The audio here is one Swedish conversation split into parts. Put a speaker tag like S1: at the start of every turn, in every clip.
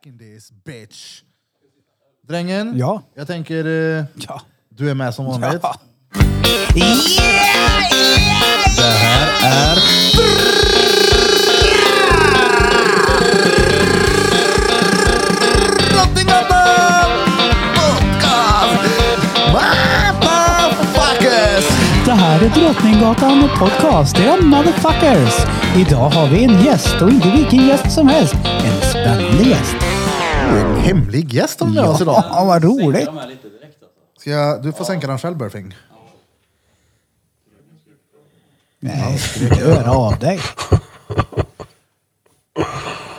S1: back in this bitch. Drängen,
S2: Ja.
S1: jag tänker eh,
S2: Ja.
S1: du är med som vanligt.
S2: Ja.
S1: Det här är... Drottninggatan Podcast! Motherfuckers!
S2: Det här är Drottninggatan podcast. Det är motherfuckers. Idag har vi en gäst och inte vilken gäst som helst. En spännande gäst.
S1: En hemlig gäst har vi med oss idag.
S2: Ja, vad roligt.
S1: Ska jag, du får sänka den själv Burfing.
S2: Nej, skulle höra av dig.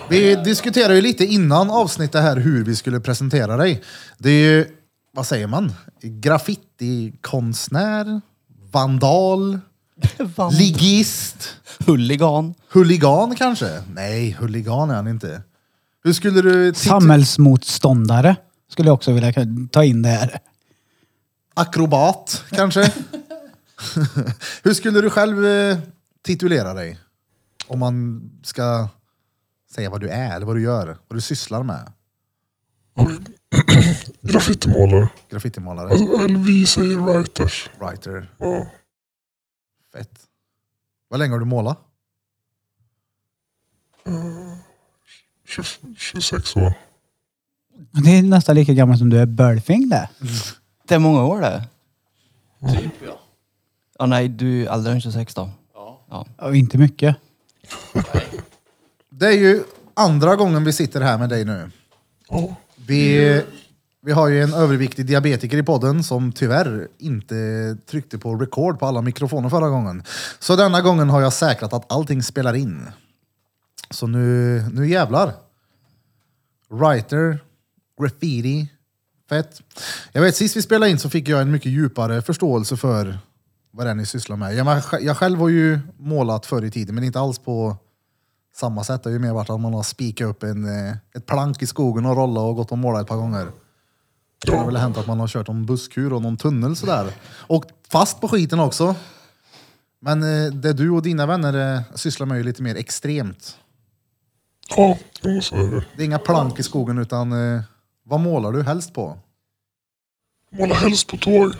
S1: Vi diskuterade ju lite innan avsnittet här hur vi skulle presentera dig. Det är ju, vad säger man? Graffitikonstnär, vandal, ligist,
S3: Huligan.
S1: huligan kanske? Nej, huligan är han inte. Hur skulle du...
S2: Samhällsmotståndare skulle jag också vilja ta in det här.
S1: Akrobat kanske? hur skulle du själv eh, titulera dig? Om man ska säga vad du är eller vad du gör, vad du sysslar med.
S4: Graffitimålare.
S1: Graffitimålare,
S4: Alltså, eller vi säger writers.
S1: writer.
S4: Ja.
S1: Fett. Vad länge har du målat?
S4: 20, 26 år.
S2: Det är nästan lika gammal som du är Burfing det.
S3: Det är många år det. Typ ja. Ja nej, du är äldre än 26 då. Ja.
S2: Och inte mycket.
S1: Det är ju andra gången vi sitter här med dig nu.
S4: Ja.
S1: Vi, vi har ju en överviktig diabetiker i podden som tyvärr inte tryckte på record på alla mikrofoner förra gången. Så denna gången har jag säkrat att allting spelar in. Så nu, nu jävlar. Writer, graffiti, fett. Jag vet sist vi spelade in så fick jag en mycket djupare förståelse för vad det är ni sysslar med. Jag, jag själv har ju målat förr i tiden men inte alls på samma sätt. Det har ju mer varit att man har spikat upp en, eh, ett plank i skogen och rollat och gått och målat ett par gånger. Det har väl hänt att man har kört någon busskur och någon tunnel sådär. Och fast på skiten också. Men eh, det du och dina vänner eh, sysslar med är ju lite mer extremt.
S4: Ja, så är det.
S1: Det är inga plank i skogen utan eh, vad målar du helst på?
S4: Målar helst på tåg.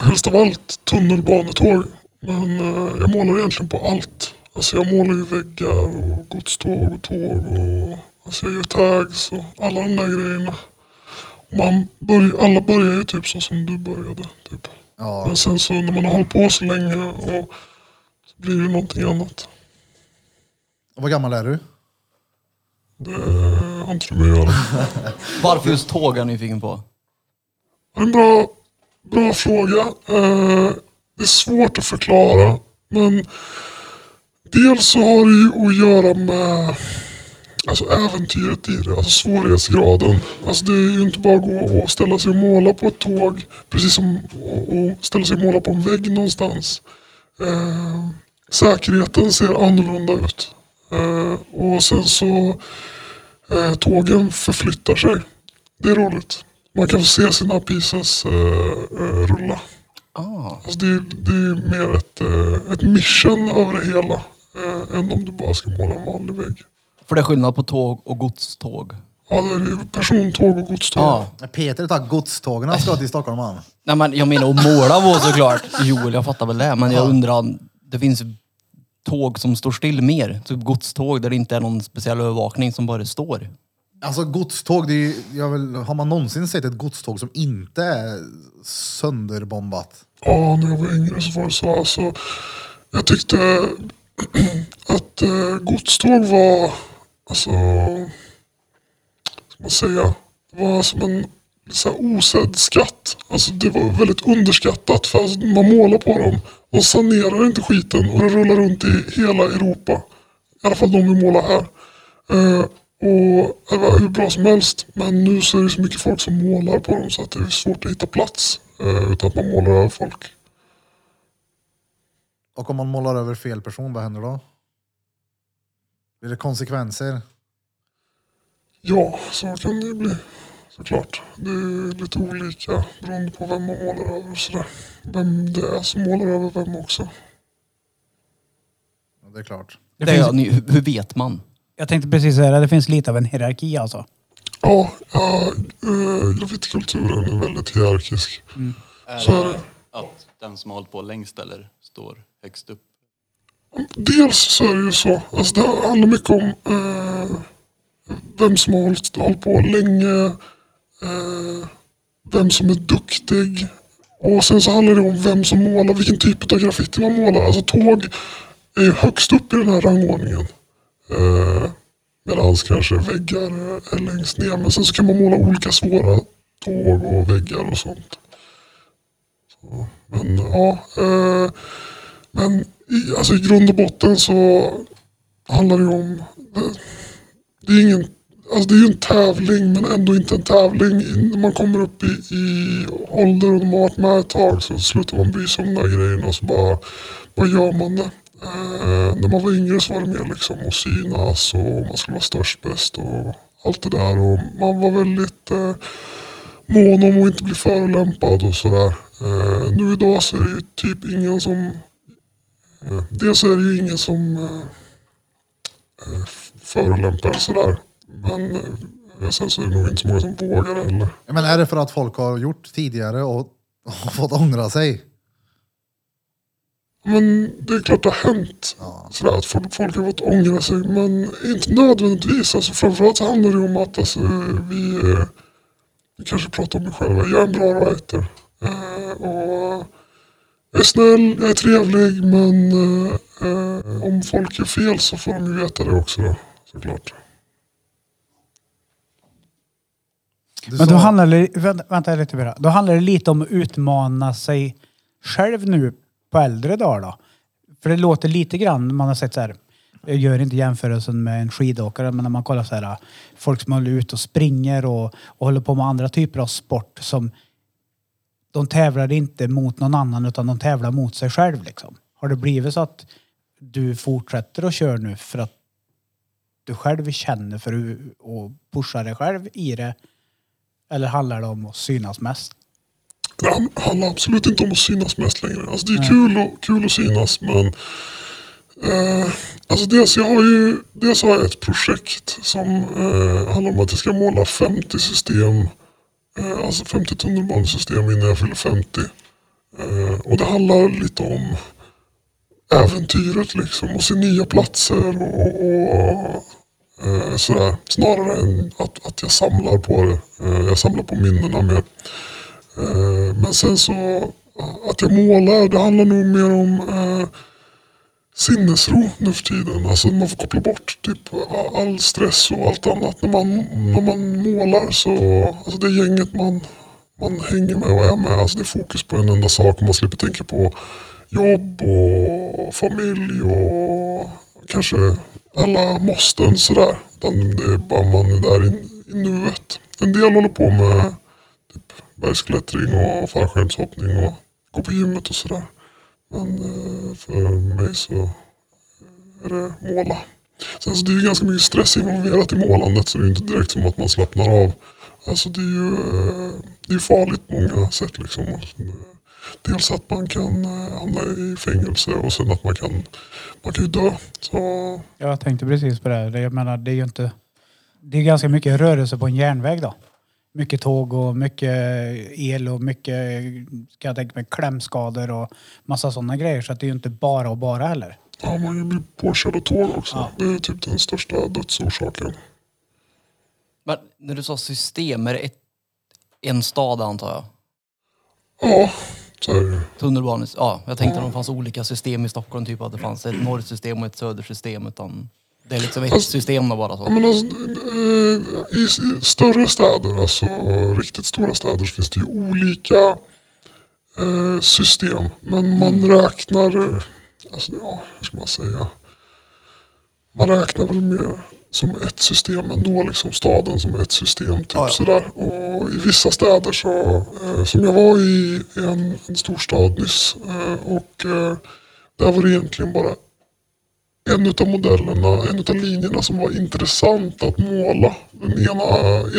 S4: Helst av allt tunnelbanetåg. Men eh, jag målar egentligen på allt. Alltså jag målar ju väggar och godståg och tåg och alltså jag gör tags och alla de där grejerna. Man börjar, alla börjar ju typ så som du började. Typ.
S1: Ja,
S4: Men sen så när man har hållit på så länge och så blir det någonting annat.
S1: och vad gammal är du?
S4: Det att göra.
S3: Varför just tåg är jag nyfiken på?
S4: Det är en bra, bra fråga. Eh, det är svårt att förklara. Men dels så har det ju att göra med alltså äventyret i det, alltså svårighetsgraden. Alltså det är ju inte bara att gå och ställa sig och måla på ett tåg, precis som att ställa sig och måla på en vägg någonstans. Eh, säkerheten ser annorlunda ut. Eh, och sen så eh, tågen förflyttar sig. Det är roligt. Man kan få se sina pieces eh, eh, rulla.
S3: Ah.
S4: Alltså det, är- det är mer ett, ett mission över det hela. Eh, än om du bara ska måla en vanlig vägg.
S3: För det är skillnad på tåg och godståg.
S4: Ja, det är ju persontåg och godståg.
S3: Ja.
S1: Peter tar godstågen han ska till Stockholm han.
S3: Nej men jag menar att måla på såklart. Jo, jag fattar väl det. Men jag undrar, det finns tåg som står still mer. Typ godståg där det inte är någon speciell övervakning som bara står.
S1: Alltså godståg, det är, ju- jag vill, har man någonsin sett ett godståg som inte är sönderbombat?
S4: Ja, när jag var yngre så var det så. Alltså, jag tyckte att eh, godståg var, alltså, ska man säga, det var som en så här osedd skatt. Alltså det var väldigt underskattat för alltså, man målar på dem. De sanerar inte skiten och det rullar runt i hela Europa. I alla fall de vi målar här. Eh, och det var hur bra som helst. Men nu så är det så mycket folk som målar på dem så att det är svårt att hitta plats. Eh, utan att man målar över folk.
S1: Och om man målar över fel person, vad händer då? Blir det konsekvenser?
S4: Ja, så kan det bli. Såklart. Det är lite olika beroende på vem man målar över och sådär. Vem det är som målar över vem också.
S1: Ja, det är klart.
S2: Det
S3: Det
S2: finns,
S3: är, ni- hur vet man?
S2: jag tänkte precis säga det, det finns lite av en hierarki alltså.
S4: Ja, ja äh, graffitikulturen är väldigt hierarkisk. Så är det.
S5: Att den som har hållit på längst eller står högst upp.
S4: Dels så är det ju så. Alltså det handlar mycket om eh, vem som har hållit, hållit på länge. Eh, vem som är duktig. Och sen så handlar det om vem som målar, vilken typ av graffiti man målar. Alltså tåg är ju högst upp i den här rangordningen. Eh, Medan kanske väggar är längst ner. Men sen så kan man måla olika svåra tåg och väggar och sånt. Så, men ja. Eh, men i, alltså i grund och botten så handlar det om... Det, det är ingen... Alltså det är ju en tävling men ändå inte en tävling. När man kommer upp i, i ålder och de har varit med ett tag så slutar man bry sig om de där grejerna och så bara, bara gör man det. Eh, när man var yngre så var det mer liksom att synas och man skulle vara störst, bäst och allt det där. Och man var väldigt eh, mån om att inte bli förolämpad och sådär. Eh, nu idag så är det ju typ ingen som Eh, Dels är det ju ingen som eh, eh förolämpar sådär. Men sen så är det nog inte så många som vågar heller.
S1: Men är det för att folk har gjort tidigare och, och fått ångra sig?
S4: Men det är klart det har hänt. Sådär, att folk, folk har fått ångra sig. Men inte nödvändigtvis. Alltså, framförallt så handlar det om att alltså, vi, eh, vi kanske pratar om mig själva. Jag är en bra writer. Eh, och jag är snäll, jag är trevlig. Men eh, om folk gör fel så får de ju veta det också då. Såklart.
S1: Du
S2: Men då
S1: sa-
S2: handlar det, vänta, vänta lite bara. Då handlar det lite om att utmana sig själv nu på äldre dagar då. För det låter lite grann, man har sett så här, jag gör inte jämförelsen med en skidåkare, men när man kollar så här, folk som håller ut och springer och, och håller på med andra typer av sport som de tävlar inte mot någon annan utan de tävlar mot sig själv liksom. Har det blivit så att du fortsätter att köra nu för att du själv känner för att och pusha dig själv i det? Eller handlar det om att synas mest?
S4: Det han- handlar absolut inte om att synas mest längre. Alltså det är kul, och, kul att synas men eh, alltså dels, jag har ju, dels har jag ett projekt som eh, handlar om att jag ska måla 50 system. Eh, alltså 50 tunnelbanesystem innan jag fyller 50. Eh, och det handlar lite om äventyret liksom och se nya platser och, och eh, sådär. Snarare än att, att jag samlar på det. Eh, jag samlar på minnena mer. Eh, Men sen så att jag målar, det handlar nog mer om eh, sinnesro nu för tiden. Alltså man får koppla bort typ all stress och allt annat. När man, när man målar så, alltså det gänget man, man hänger med och är med. Alltså det är fokus på en enda sak och man slipper tänka på jobb och familj och kanske alla måsten sådär. Utan det är bara man är där i, i nuet. En del håller på med typ bergsklättring och fallskärmshoppning och gå på gymmet och sådär. Men eh, för mig så är det måla. Sen så det är ju ganska mycket stress involverat i målandet så det är ju inte direkt som att man slappnar av. Alltså det är ju eh, det är farligt på många sätt liksom. Eh, Dels att man kan eh, hamna i fängelse och sen att man kan, man kan ju dö. Så
S2: Jag tänkte precis på det. här. Jag menar, det är ju inte... Det är ganska mycket rörelse på en järnväg då. Mycket tåg och mycket el och mycket, ska jag tänka mig, klämskador och massa sådana grejer. Så att det är ju inte bara och bara heller.
S4: ja, man kan bli påkörd av tåg också. Det är typ den största dödsorsaken.
S3: Men när du sa system, är det ett, en stad antar jag?
S4: Ja, så ju.
S3: Tunnelbanes, ja, jag tänkte att det fanns olika system i Stockholm, typ att det fanns ett norrsystem och ett södersystem. Utan det är liksom ett
S4: Fast-
S3: system då bara.
S4: Ja,
S3: Så.
S4: men alltså, eh, I i större städer, alltså riktigt stora städer, så finns det ju olika eh, system. Men man räknar, eh, alltså, ja, hur ska man säga? Man räknar väl mer som ett system ändå, liksom staden som ett system. Typ sådär. Och i vissa städer så, eh, som jag var i en, en storstad nyss, eh, och eh, där var det egentligen bara en utav modellerna, en utav linjerna som var intressant att måla. Den ena,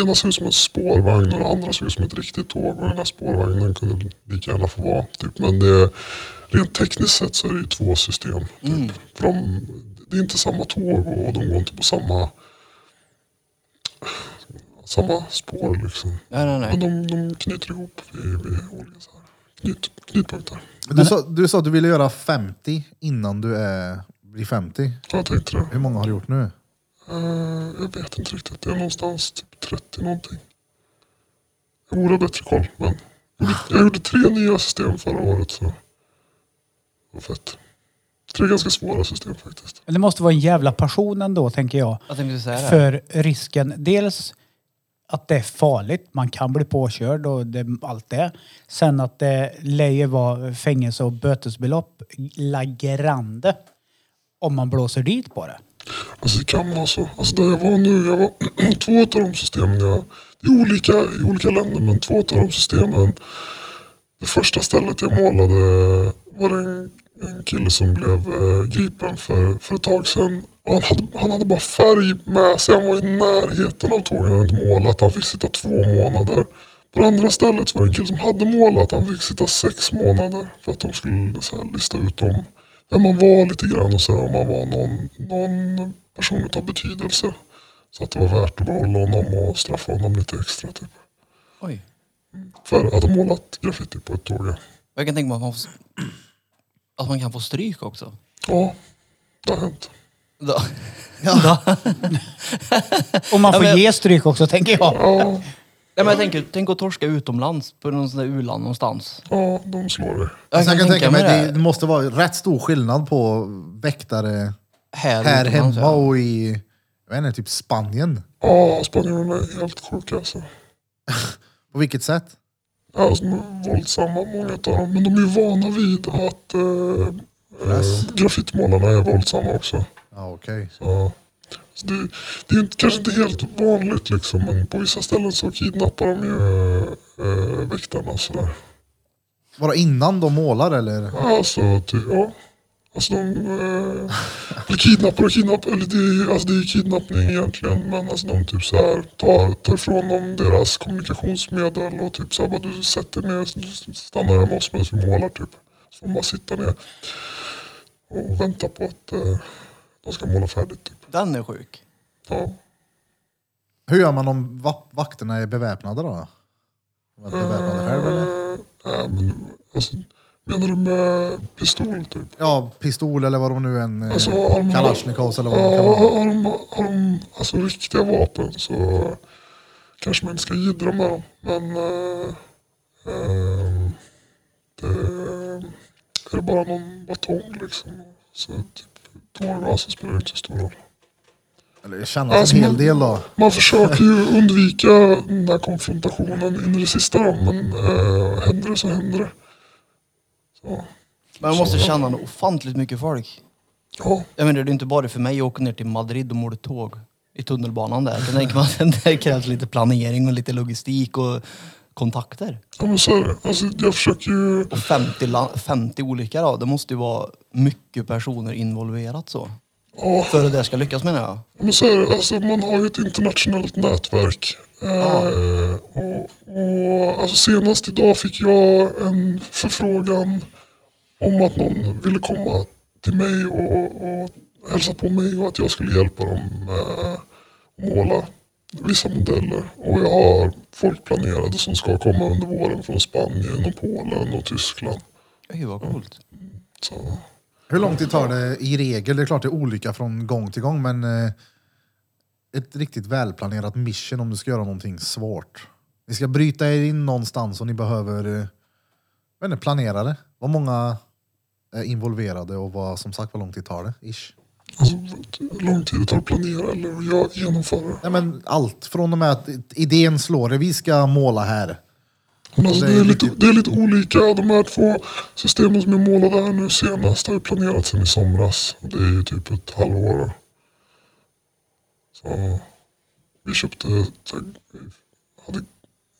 S4: ena såg ut som en spårvagn och den andra såg ut som ett riktigt tåg. Och den här spårvagnen kunde lika gärna få vara. Typ. Men det, rent tekniskt sett så är det ju två system. Typ. För de, det är inte samma tåg och de går inte på samma samma spår liksom.
S3: Nej, nej,
S4: Men
S3: nej.
S4: de, de knyter ihop vid, vid olika så här knyt, knutpunkter.
S1: Du sa, du sa att du ville göra 50 innan du är, blir 50.
S4: Så jag tänkte det.
S1: Hur många har du gjort nu?
S4: Eh, jag vet inte riktigt. Det är någonstans typ 30 någonting. Jag borde ha bättre koll. Men jag gjorde, jag gjorde tre nya system förra året. Så det var fett. Tre ganska svåra system faktiskt.
S2: Men det måste vara en jävla passion ändå, tänker jag.
S3: Jag tänkte säga det.
S2: För risken, dels att det är farligt, man kan bli påkörd och det, allt det. Sen att det lär vara fängelse och bötesbelopp la grande om man blåser dit på det.
S4: Alltså det kan vara så. Alltså där jag var nu, jag var två av de systemen, jag, det är olika i olika länder men två av de systemen. Det första stället jag målade var det en, en kille som blev eh, gripen för, för ett tag sedan. Han, hade, han hade bara färg med sig, han var i närheten av tåget, han målat. Han fick sitta två månader. På det andra stället var det en kille som hade målat, han fick sitta sex månader för att de skulle så här, lista ut om vem man var lite grann och så här, om man var någon, någon person av betydelse. Så att det var värt att behålla honom och straffa honom lite extra. Typ.
S3: Oj.
S4: För att ha målat graffiti på ett tåg. ja.
S3: Jag kan tänka mig att man, att man kan få stryk också.
S4: Ja, det har hänt.
S3: Då.
S2: Och man får
S3: Ja, men-
S2: ge stryk också, tänker jag.
S4: Ja,
S3: Ja, men jag tänker, tänk att torska utomlands på någon sån där u-land någonstans.
S4: ja de slår dig.
S3: Jag
S1: Alltså, jag kan tänka mig
S3: det.
S1: det måste vara rätt stor skillnad på väktare
S3: här,
S1: här
S3: utomlands,
S1: hemma
S3: ja.
S1: och i jag vet inte, typ Spanien.
S4: Ja, spanjorerna är helt sjuka alltså.
S1: På vilket sätt?
S4: Ja, Alltså, de är våldsamma många av dem. Men de är vana vid att eh, eh, graffitimålarna är våldsamma också.
S1: Ja, okej.
S4: Så, så det, det är inte, kanske inte helt vanligt liksom. Men på vissa ställen så kidnappar de ju eh, eh, väktarna sådär.
S1: Bara innan de målar eller?
S4: Alltså, ty, ja. Alltså de... Eh, eller kidnappar och kidnappar. Eller det, är- alltså det är kidnappning egentligen. Men alltså de typ så här tar, tar ifrån dem deras kommunikationsmedel och typ så här bara du sätter ner, du stannar hemma hos mig vi målar typ. Så man bara sitta ner och vänta på att eh, de ska måla färdigt typ.
S3: Den är sjuk.
S4: Ja.
S1: Hur gör man om va- vakterna är beväpnade då? De är beväpnade själv eller?
S4: Nej, men alltså, menar du med pistol typ?
S1: Ja, pistol eller vad de nu än... eh,
S4: Alltså, har de-
S1: Kalashnikovs eller vad de kan
S4: Ja,
S1: vara.
S4: har de, har de alltså, riktiga vapen så kanske man inte ska jiddra med dem. Men eh, eh, det, är det bara någon batong liksom. Så typ tårgasen spelar inte så stor roll.
S1: Eller det känns
S4: Alltså,
S1: en hel
S4: man-
S1: del då.
S4: Man försöker ju undvika den där konfrontationen in i det sista då, men eh, händer det så händer det.
S3: Men man måste känna något ofantligt mycket folk.
S4: ja,
S3: Jag menar, det är inte bara för mig att åka ner till Madrid och måla tåg i tunnelbanan där. Då tänker man det krävs lite planering och lite logistik och kontakter.
S4: ja men så är det. Alltså, jag försöker ju
S3: Och 50, la- 50 olika då. Det måste ju vara mycket personer involverat så.
S4: ja,
S3: För att det ska lyckas menar jag.
S4: Men så är det, alltså man har ju ett internationellt nätverk. Eh, och, och, alltså senast idag fick jag en förfrågan om att någon ville komma till mig och, och hälsa på mig och att jag skulle hjälpa dem med att måla vissa modeller. Och jag har folk planerade som ska komma under våren från Spanien och Polen och Tyskland.
S3: Oj, vad coolt.
S4: Så,
S1: Hur lång tid tar det i regel? Det är klart det är olika från gång till gång, men eh, ett riktigt välplanerat mission om du ska göra någonting svårt. Ni ska bryta er in någonstans och ni behöver eh, inte, planera det. Vad många är involverade och vad, som sagt vad lång tid tar det? Ish.
S4: alltså, lång tid det tar att planera eller jag genomföra.
S1: Nej, men allt från och med att idén slår det, vi ska måla här.
S4: Men alltså,
S1: Det är
S4: är lite, det är lite olika. De här två systemen som jag målade här nu senast har ju planerats sedan i somras. Det är ju typ ett halvår. Så vi köpte, hade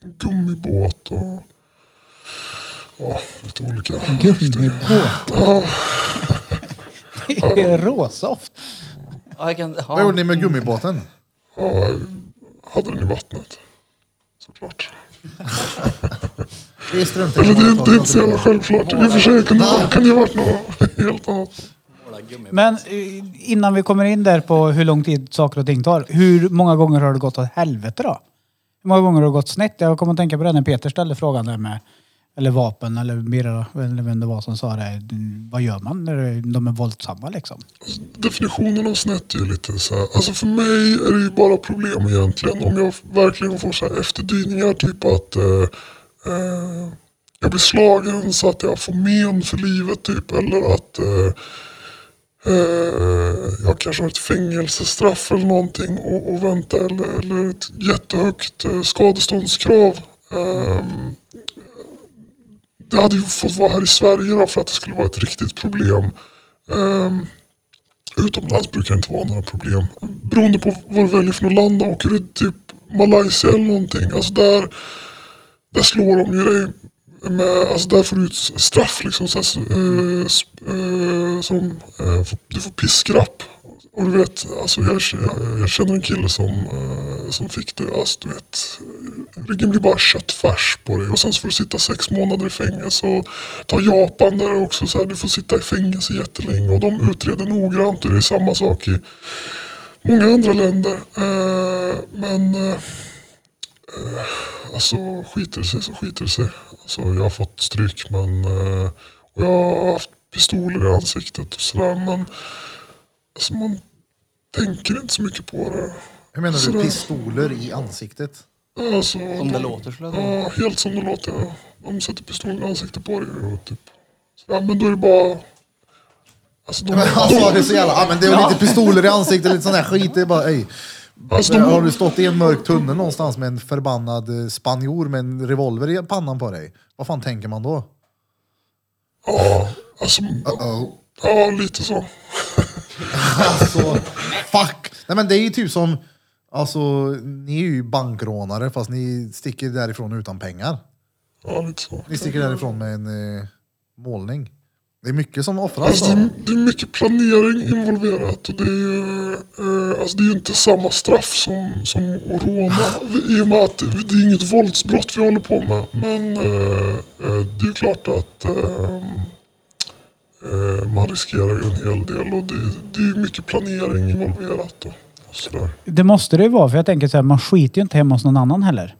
S4: en gummibåt och ja, lite olika.
S2: Gummibåt. Det är råsoft.
S3: Ja, jag kan,
S1: Vad gjorde ni med gummibåten?
S4: Ja, jag hade den i vattnet. Såklart. Eller det är
S1: i
S4: inte, det är inte så jävla självklart. I och för sig kan det, kan det ha varit något helt annat.
S2: Men eh, innan vi kommer in där på hur lång tid saker och ting tar. Hur många gånger har det gått åt helvete då? Hur många gånger har det gått snett? Jag kommer att tänka på det när Peter ställde frågan där med eller vapen eller Mirra, eller vem det var som sa det. Vad gör man när de är våldsamma liksom?
S4: definitionen av snett är ju lite så här. Alltså för mig är det ju bara problem egentligen. Om jag verkligen får så här efterdyningar. Typ att eh, eh, jag blir slagen så att jag får men för livet. Typ. Eller att eh, eh, jag kanske har ett fängelsestraff eller någonting och, och vänta. Eller, eller ett jättehögt eh, skadeståndskrav. Ehm, det hade ju fått vara här i Sverige då för att det skulle vara ett riktigt problem. Um, utomlands brukar det inte vara några problem. Beroende på vad du väljer för något land. Åker du typ Malaysia eller någonting. Alltså där, där slår de ju dig med, alltså där får du ut straff liksom. Så, här, eh, eh, som, eh, du får piskrapp. Och du vet, alltså jag, jag, jag känner en kille som, eh, som fick det. Alltså du vet, ryggen blir bara köttfärs på dig. Och sen så får du sitta sex månader i fängelse. Och ta Japan där också så här, du får sitta i fängelse jättelänge. Och de utreder noggrant och det är samma sak i många andra länder. Eh, men eh, alltså skiter det sig så skiter det sig. Alltså, jag har fått stryk men eh, och jag har haft pistoler i ansiktet och sådär. Men alltså, man tänker inte så mycket på det.
S1: Hur menar du
S4: Sådär.
S1: pistoler i ansiktet?
S4: Alltså,
S3: Som det
S4: de-
S3: låter skulle jag säga.
S4: Ja, helt som det låter. ja. De sätter pistolen i ansiktet på dig och typ. Ja, men då är det bara... Alltså, de,
S1: Men sa det så jävla, ja men det är lite pistoler i ansiktet, lite sån där skit. Det är bara, ej.
S4: alltså, de,
S1: Har du stått i en mörk tunnel någonstans med en förbannad eh, spanjor med en revolver i pannan på dig? Vad fan tänker man då?
S4: ja, alltså,
S1: Uh-oh.
S4: ja, lite så.
S1: Alltså, fuck! Nej men det är ju typ som, alltså ni är ju bankrånare fast ni sticker därifrån utan pengar.
S4: Ja, lite så.
S1: Ni sticker därifrån med en eh, målning. Det är mycket som offras.
S4: Alltså, det, är, det är mycket planering involverat och det är ju eh, alltså, det är ju inte samma straff som, som att råna i och med att det är inget våldsbrott vi håller på med. Men eh, eh, det är ju klart att eh, Eh, man riskerar ju en hel del och det, det är ju mycket planering involverat. Och, och sådär.
S2: Det måste det ju vara, för jag tänker så här, man skiter ju inte hemma hos någon annan heller.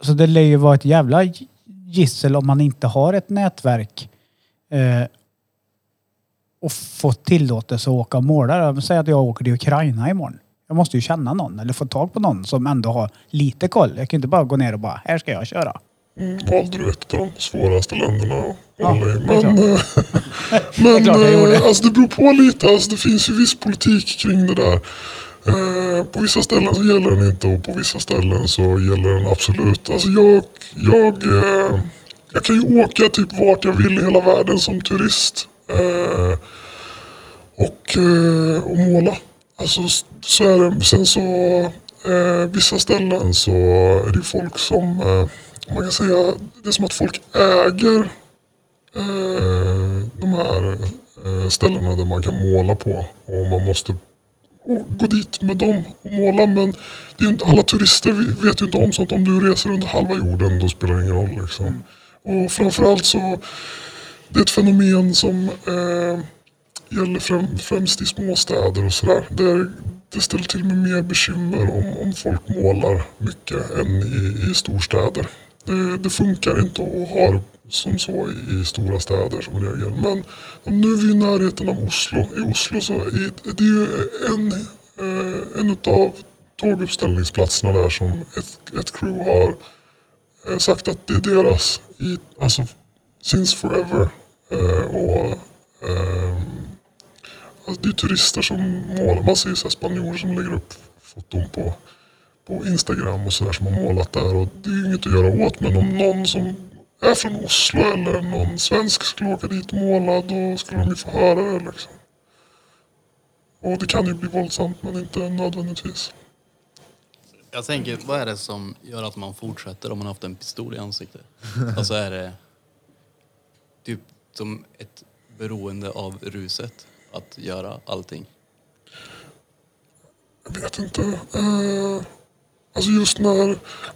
S2: Så det lär ju vara ett jävla gissel om man inte har ett nätverk eh, och fått tillåtelse att åka och måla. Säg att jag åker till Ukraina imorgon. Jag måste ju känna någon eller få tag på någon som ändå har lite koll. Jag kan inte bara gå ner och bara, här ska jag köra.
S4: Mm, valde du ett av de svåraste länderna
S2: Ja,
S4: i.
S2: det
S4: Men, eh, men
S2: gjorde.
S4: eh, alltså det beror på lite. Alltså det finns ju viss politik kring det där. Eh, på vissa ställen så gäller den inte och på vissa ställen så gäller den absolut. Alltså jag, jag, eh, jag kan ju åka typ vart jag vill i hela världen som turist. Eh, och, eh, och måla. Alltså så är det. Sen så eh, vissa ställen så är det folk som eh, man kan säga det är som att folk äger eh, de här eh, ställena där man kan måla på. Och man måste gå- gå dit med dem och måla. Men det är inte, alla turister vet ju inte om sånt. Om du reser runt halva jorden då spelar det ingen roll. Liksom. Och framförallt så det är ett fenomen som eh, gäller främ, främst i småstäder och sådär. Där det ställer till med mer bekymmer om, om folk målar mycket än i, i storstäder. Det, det funkar inte att ha som så i, i stora städer som regel. Men nu är vi i närheten av Oslo. I Oslo så är det ju en, eh, en av tåguppställningsplatserna där som ett, ett crew har eh, sagt att det är deras. I, alltså since forever. Och Alltså det är turister som målar. Man ser ju spanjorer som lägger upp foton på, på Instagram och sådär som har målat där. Och det är ju inget att göra åt. Men om någon som är från Oslo eller någon svensk skulle åka dit och måla då skulle de ju få höra det liksom. Och det kan ju bli våldsamt men inte nödvändigtvis.
S5: Jag tänker, vad är det som gör att man fortsätter om man har haft en pistol i ansiktet? Alltså är det typ som ett beroende av ruset att göra allting?
S4: Jag vet inte. Eh, alltså just när,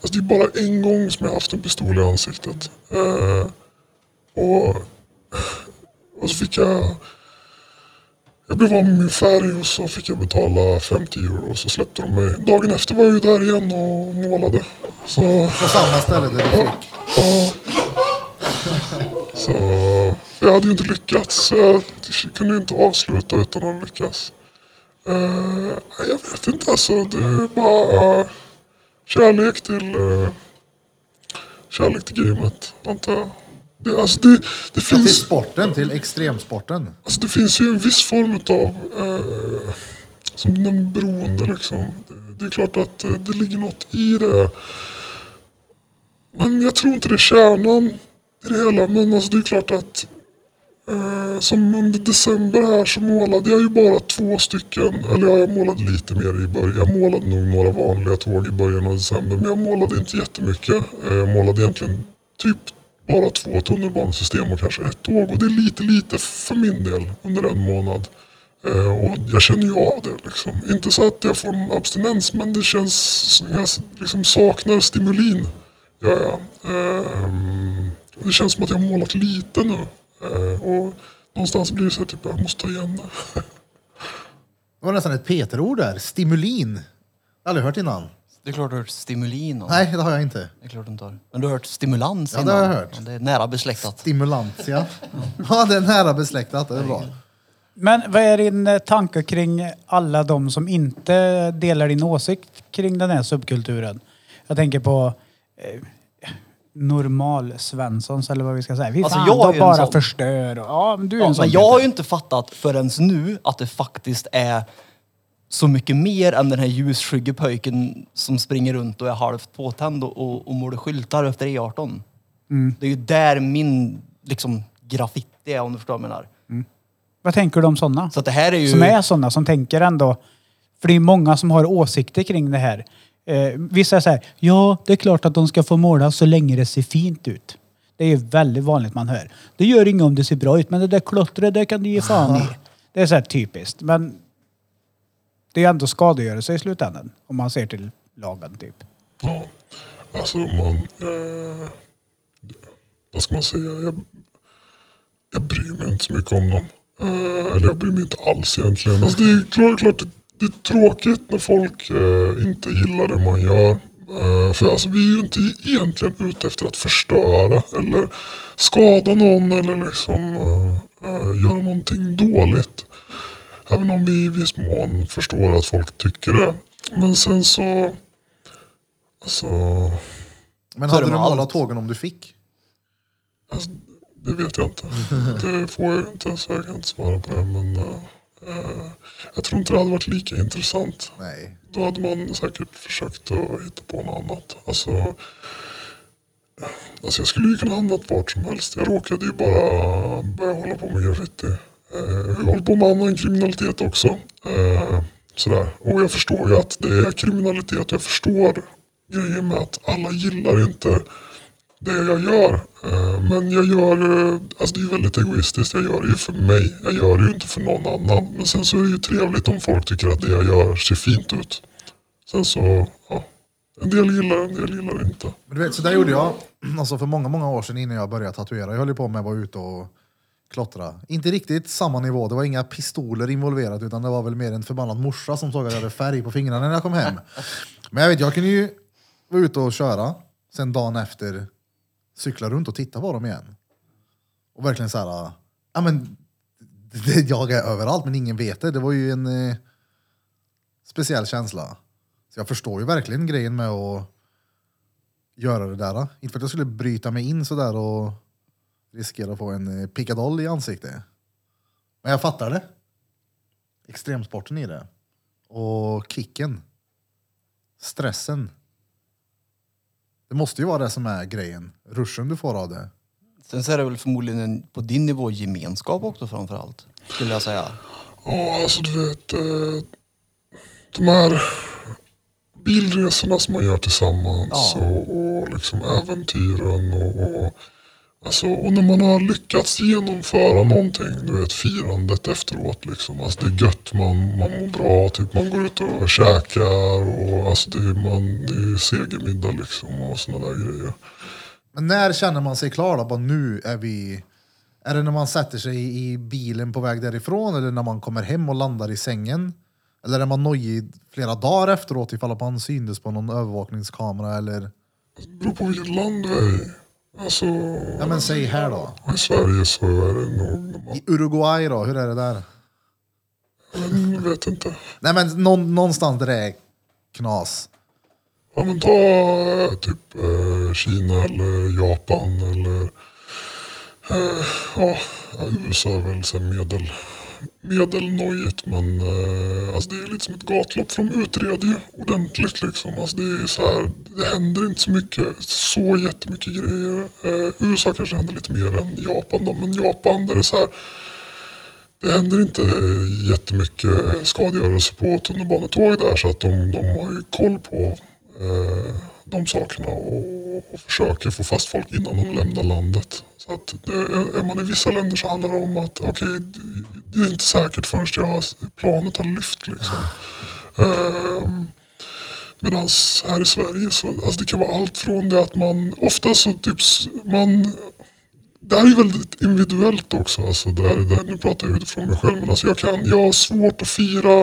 S4: alltså det är bara en gång som jag haft en pistol i ansiktet. Eh, och, och så fick jag, jag blev av med min färg och så fick jag betala 50 euro och så släppte de mig. Dagen efter var jag ju där igen och målade. Så,
S1: På samma ställe där du fick.
S4: ja. Så jag hade ju inte lyckats. Jag kunde inte avsluta utan att lyckas. Nej, jag vet inte alltså. Det är bara kärlek till eh, kärlek till gamet, antar jag. Det, alltså det, det
S1: Till
S4: finns...
S1: sporten, till extremsporten.
S4: Alltså det finns ju en viss form av eh, som den beroende liksom. Det, det är klart att eh, det ligger något i det. Men jag tror inte det är kärnan i det hela. Men alltså det är klart att eh, som under december här så målade jag ju bara två stycken. Eller ja, jag målade lite mer i början. Jag målade nog några vanliga tåg i början av december. Men jag målade inte jättemycket. Eh, jag målade egentligen typ bara två tunnelbanesystem och kanske ett tåg. Och det är lite lite för min del under en månad. Eh, och jag känner ju av det liksom. Inte så att jag får en abstinens men det känns, som jag liksom saknar stimulin. Ja, ja. Eh, det känns som att jag har målat lite nu. Eh, och någonstans blir det så att typ, jag måste ta igen det.
S1: Det var nästan ett Peter-ord där. Stimulin. Aldrig hört innan.
S3: Det är klart du har hört stimulin. Och,
S1: Nej, det har jag inte.
S3: Det är klart du inte har. Men du har hört stimulans
S1: Ja, det har jag hört.
S3: Ja, Det är nära besläktat.
S1: Stimulantia. Ja, det är nära besläktat. Det är bra.
S2: Men vad är din eh, tanke kring alla de som inte delar din åsikt kring den här subkulturen? Jag tänker på eh, normal Svenssons eller vad vi ska säga. Fy
S3: Alltså,
S2: fan,
S3: jag
S2: de bara förstör. och- Ja, men du är
S3: Ja,
S2: en sån.
S3: men jag har
S2: Peter.
S3: ju inte fattat förrän nu att det faktiskt är så mycket mer än den här ljusskygge pojken som springer runt och är halvt påtänd och, och, och målar skyltar efter E18. Det är ju där min liksom, graffiti är om du förstår vad jag menar.
S2: Vad tänker du om sådana?
S3: Så det här är ju...
S2: Som är sådana som tänker ändå. För det är många som har åsikter kring det här. Eh, vissa säger ja det är klart att de ska få måla så länge det ser fint ut. Det är ju väldigt vanligt man hör. Det gör inget om det ser bra ut men det där klottret det kan du ge fan i. Det är så här typiskt. Men det är ändå skadegörelse i slutändan. Om man ser till lagen typ.
S4: Ja, alltså man... Eh, vad ska man säga? Jag, jag bryr mig inte så mycket om dem. Eh, eller jag bryr mig inte alls egentligen. Alltså det är klart, klart det, är tråkigt när folk eh, inte gillar det man gör. Eh, för alltså vi är ju inte egentligen ute efter att förstöra eller skada någon eller liksom eh, eh, göra någonting dåligt. Även om vi i viss mån förstår att folk tycker det. Men sen så Alltså,
S1: Men hade du målat tågen om du fick?
S4: alltså det vet jag inte. Det får jag inte så jag kan inte svara på det. Men eh, jag tror inte det hade varit lika intressant.
S1: Nej.
S4: Då hade man säkert försökt att hitta på något annat. Alltså, alltså jag skulle ju kunna hamnat vart som helst. Jag råkade ju bara börja hålla på med graffiti. Eh, jag håller på med annan kriminalitet också. Eh, sådär. Och jag förstår ju att det är kriminalitet. Jag förstår grejen med att alla gillar inte det jag gör. Eh, men jag gör, eh, alltså det är ju väldigt egoistiskt. Jag gör det ju för mig. Jag gör det ju inte för någon annan. Men sen så är det ju trevligt om folk tycker att det jag gör ser fint ut. Sen så, ja. En del gillar det, en del gillar det inte.
S1: Men du vet, så där gjorde jag alltså för många, många år sedan innan jag började tatuera. Jag höll ju på med att vara ute och klottra. Inte riktigt samma nivå, det var inga pistoler involverat utan det var väl mer en förbannad morsa som såg att jag hade färg på fingrarna när jag kom hem. Men jag vet, jag kunde ju vara ute och köra, sen dagen efter cykla runt och titta på dem igen. Och verkligen så här, ah, ja men det, jag är överallt men ingen vet det. Det var ju en eh, speciell känsla. Så jag förstår ju verkligen grejen med att göra det där. Ah. Inte för att jag skulle bryta mig in sådär och riskera att få en eh, pickadoll i ansiktet. Men jag fattar det. Extremsporten i det. Och kicken. Stressen. Det måste ju vara det som är grejen. Ruschen du får av det.
S3: Sen så är det väl förmodligen en, på din nivå gemenskap också framför allt. Skulle jag säga.
S4: Ja, alltså du vet. Eh, de här bilresorna som man gör tillsammans
S3: Ja.
S4: och, och liksom äventyren och, och Alltså, och när man har lyckats genomföra någonting, du vet firandet efteråt liksom. Alltså det är gött, man, man mår bra, typ man går ut och käkar och alltså det är, man, det är segermiddag liksom och sådana där grejer.
S1: Men när känner man sig klar då? Bara nu är vi... Är det när man sätter sig i bilen på väg därifrån eller när man kommer hem och landar i sängen? Eller är man nojig flera dagar efteråt ifall man syntes på någon övervakningskamera eller...
S4: Det beror på vilket land du är i. Alltså,
S1: Ja men säg här då.
S4: i Sverige så är det nog...
S1: I Uruguay då, hur är det där?
S4: Jag vet inte.
S1: Nej men någon, någonstans där det är knas.
S4: Ja men ta eh, typ eh, Kina eller Japan eller eh, ja, USA är väl så medel, medelnojigt men eh, alltså det är lite som ett gatlopp för de utreder ju ordentligt liksom. Alltså det är så här, det händer inte så mycket, så jättemycket grejer. Eh, USA kanske händer lite mer än Japan då, men Japan där det är så här det händer inte eh, jättemycket skadegörelse på tunnelbanetåg där så att de, de har ju koll på eh, de sakerna och, och försöker få fast folk innan de lämnar landet. Så att det, är man i vissa länder så handlar det om att okej, det- det är inte säkert förrän jag har, planet har lyft liksom. Ehm, um, Medan här i Sverige så alltså det kan vara allt från det att man ofta så typ man det här är väldigt individuellt också. Alltså det här, det här, nu pratar jag utifrån mig själv men alltså jag, kan, jag har svårt att fira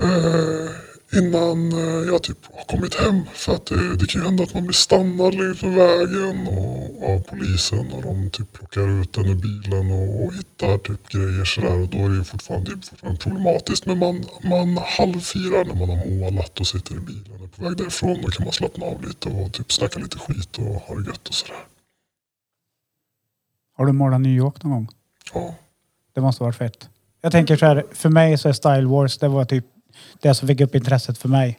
S4: eh, innan eh, jag typ har kommit hem. För att det, det kan ju hända att man blir stannad längs med vägen och, av polisen och de typ plockar ut en ur bilen och, och hittar typ grejer sådär och då är det ju fortfarande, är fortfarande problematiskt. Men man, man halvfirar när man har målat och sitter i bilen och är på väg därifrån. Då kan man slappna av lite och typ snacka lite skit och ha det gött och sådär.
S2: Har du målat New York någon gång?
S4: Ja.
S2: Det måste varit fett. Jag tänker så här, för mig så är Style Wars, det var typ det som fick upp intresset för mig.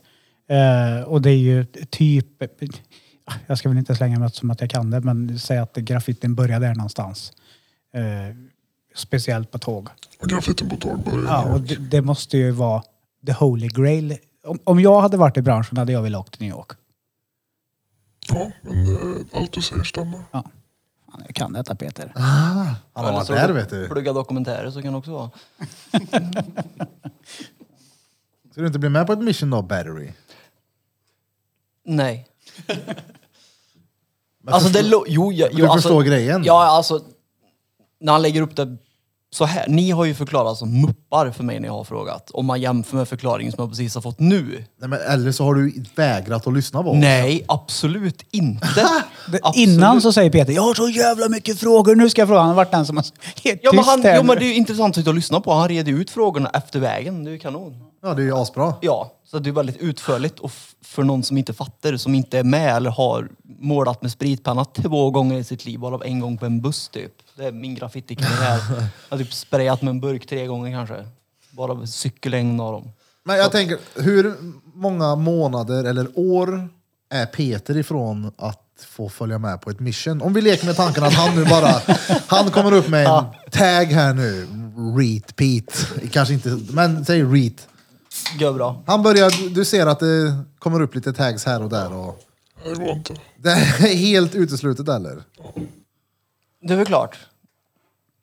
S2: Eh, och det är ju typ, jag ska väl inte slänga mig som att jag kan det, men säg att graffitin började där någonstans. Eh, speciellt på tåg.
S4: Och graffitin på tåg börjar
S2: Ja, och det, det måste ju vara the holy grail. Om, om jag hade varit i branschen hade jag velat åka till New York.
S4: Ja, men eh, allt du säger stämmer.
S2: Fan, jag kan detta Peter.
S1: Han har varit där vet du.
S3: Plugga dokumentärer så kan det också vara.
S1: Ska du inte bli med på ett mission då, Battery?
S3: Nej.
S1: Men
S3: Alltså det
S1: förstå-
S3: lo- jo, jag,
S1: Du
S3: jo, alltså,
S1: förstår grejen?
S3: Ja, alltså. När han lägger upp det så här. Ni har ju förklarat som muppar för mig när jag har frågat. Om man jämför med förklaringen som jag precis har fått nu.
S1: Nej, men, eller så har du vägrat att lyssna på oss.
S3: Nej, absolut inte.
S2: Det,
S3: Absolut.
S2: innan så säger Peter, jag har så jävla mycket frågor, nu ska jag fråga. Han har varit den som har helt
S3: Ja men, han,
S2: nu.
S3: men det är ju intressant att lyssna på. Han reder ut frågorna efter vägen. Det är ju kanon.
S1: Ja, det är ju asbra.
S3: Ja, så det är väldigt utförligt och för någon som inte fattar, som inte är med eller har målat med spritpenna två gånger i sitt liv, bara en gång på en buss typ. Det är min graffitikarriär. Jag har typ sprayat med en burk tre gånger kanske. Bara cykel en av dem.
S1: Men jag tänker, hur många månader eller år är Peter ifrån att få följa med på ett mission? Om vi leker med tanken att han nu bara, han kommer upp med en tag här nu, Reet Pete. Kanske inte, men säg Reet.
S3: Går bra.
S1: Han börjar, du ser att det kommer upp lite tags här och där. Och
S4: Det går inte.
S1: det är helt uteslutet eller?
S3: Det är väl klart.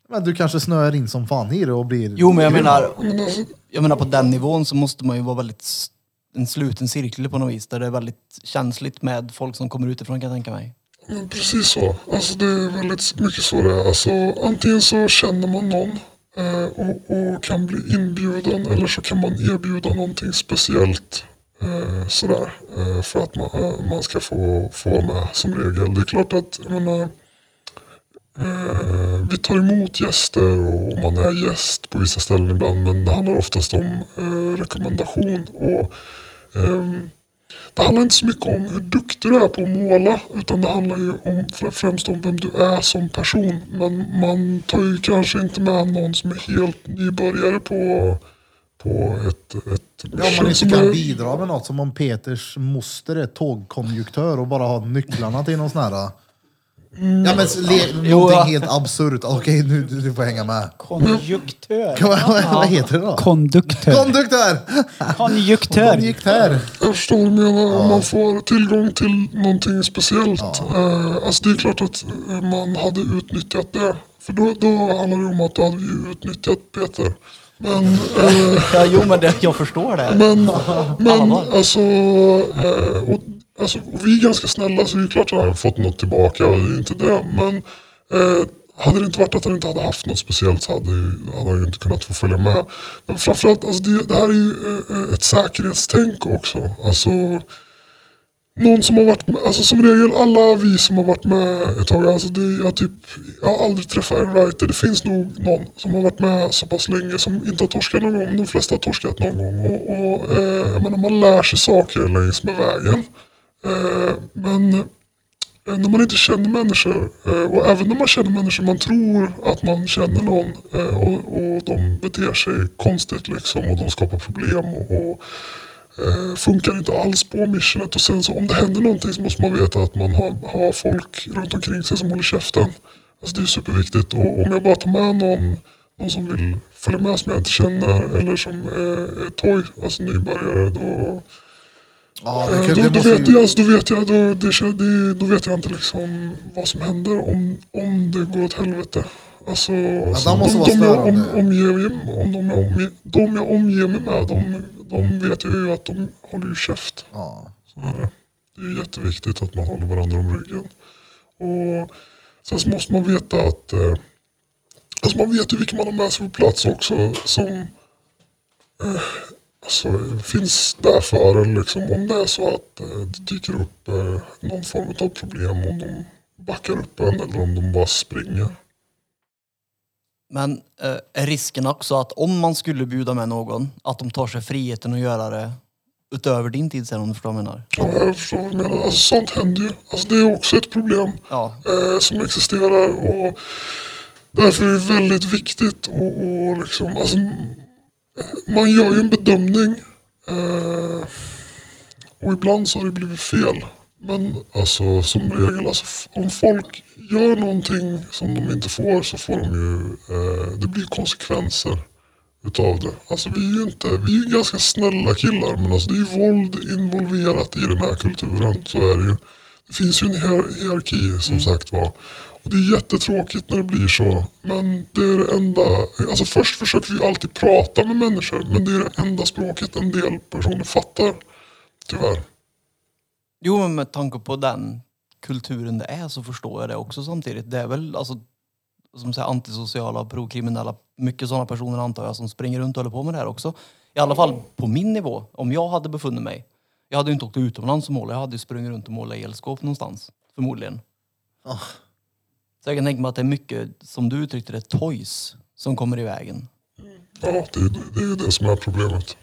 S1: Men du kanske snöar in som fan i det och blir...
S3: Jo men jag menar,
S4: Men
S3: jag menar på den nivån så måste man ju vara väldigt s- en sluten cirkel på något vis. Där det är väldigt känsligt med folk som kommer utifrån kan jag tänka mig.
S4: men precis så. Alltså det är väldigt mycket så det är. Alltså, antingen så känner man någon Eh, och, och kan bli inbjuden eller så kan man erbjuda någonting speciellt. Eh, sådär. Eh, för att man, eh, man ska få, få vara med som regel. Det är klart att jag menar, Eh, vi tar emot gäster och man är gäst på vissa ställen ibland men det handlar oftast om eh, rekommendation. Och, ehm, det handlar inte så mycket om hur duktig du är på att måla utan det handlar ju om, fr- främst om vem du är som person. Men man tar ju kanske inte med någon som är helt nybörjare på, på ett, ett
S1: Ja, om man inte kan bidra med något, som om Peters moster är tågkonjuktör och bara har nycklarna till någon sån här...
S4: Mm.
S1: Ja men le, någonting helt absurt. Okej, nu du, du får hänga med.
S2: Konjuktör.
S1: Vad, heter det då?
S2: Konduktör.
S1: Konduktör!
S2: Konjuktör.
S1: Konjuktör!
S4: Jag förstår vad du menar. Om man får tillgång till någonting speciellt. Eh, alltså det är klart att eh, man hade utnyttjat det. För då, då handlar det om att du hade utnyttjat Peter. Men, eh,
S3: Ja, jo men det, jag förstår det.
S4: men, men alltså, eh, och, alltså, och vi är ganska snälla så det är klart att han har fått något tillbaka. Det är inte det. Men eh, hade det inte varit att han inte hade haft något speciellt så hade, hade han ju inte kunnat få följa med. Men framförallt, alltså det, det här är ju eh, ett säkerhetstänk också. Alltså, någon som har varit med, alltså som regel alla vi som har varit med ett tag, alltså det, jag, typ, jag har aldrig träffat en writer. Det finns nog någon som har varit med så pass länge som inte har torskat någon gång. De flesta har torskat någon gång. Och, och, eh, jag menar, man lär sig saker längs med vägen. Eh, men eh, när man inte känner människor eh, och även när man känner människor man tror att man känner någon eh, och, och de beter sig konstigt liksom och de skapar problem och, och eh, funkar inte alls på missionet och sen så om det händer någonting så måste man veta att man har, har folk runt omkring sig som håller käften. Alltså det är superviktigt och om jag bara tar med någon, någon som vill följa med som jag inte känner eller som är, är toy, alltså nybörjare då
S1: Ja,
S4: Eh,
S1: kan-
S4: Då,
S1: det
S4: då, vet jag, alltså, då vet jag, då, det, då vet jag inte liksom vad som händer om, om det går åt helvete. Alltså, alltså
S1: de
S4: de, jag om, omger, om de, jag omger, de jag omger mig med, de, de vet ju att de håller ju käft.
S1: Ja.
S4: Så är det. det är jätteviktigt att man håller varandra om ryggen. Och sen så måste man veta att eh, alltså man vet ju vilka man har med sig på plats också. Som eh, alltså, finns där för en. Liksom, om det är så att eh, det dyker upp eh, någon form av problem. Om de backar upp en eller om de bara springer.
S3: Men eh, är risken också att om man skulle bjuda med någon, att de tar sig friheten att göra det utöver din tid sen om du förstår vad jag menar?
S4: Ja, jag förstår vad du menar. Alltså, sånt händer ju. Alltså, det är också ett problem.
S3: Ja.
S4: eh, som existerar. Och därför är det väldigt viktigt och, och liksom, alltså, man gör ju en bedömning eh, och ibland så har det blivit fel. Men alltså som regel, alltså, om folk gör någonting som de inte får så får de ju, eh, det blir konsekvenser utav det. Alltså vi är ju inte, vi är ju ganska snälla killar men alltså det är ju våld involverat i den här kulturen. Så är det ju. Det finns ju en hier- hierarki som sagt var. Och det är jättetråkigt när det blir så. Men det är det enda, alltså först försöker vi alltid prata med människor men det är det enda språket en del personer fattar. Tyvärr.
S3: Jo, men med tanke på den kulturen det är så förstår jag det också samtidigt. Det är väl alltså, som säger, antisociala, prokriminella, mycket sådana personer antar jag som springer runt och håller på med det här också. I alla fall på min nivå, om jag hade befunnit mig. Jag hade ju inte åkt utomlands och målat, jag hade ju sprungit runt och målat elskåp någonstans. Förmodligen.
S1: Ah.
S3: Så jag kan tänka mig att det är mycket, som du uttryckte det, toys som kommer i vägen.
S4: Ja, det, är- det är ju det som är problemet.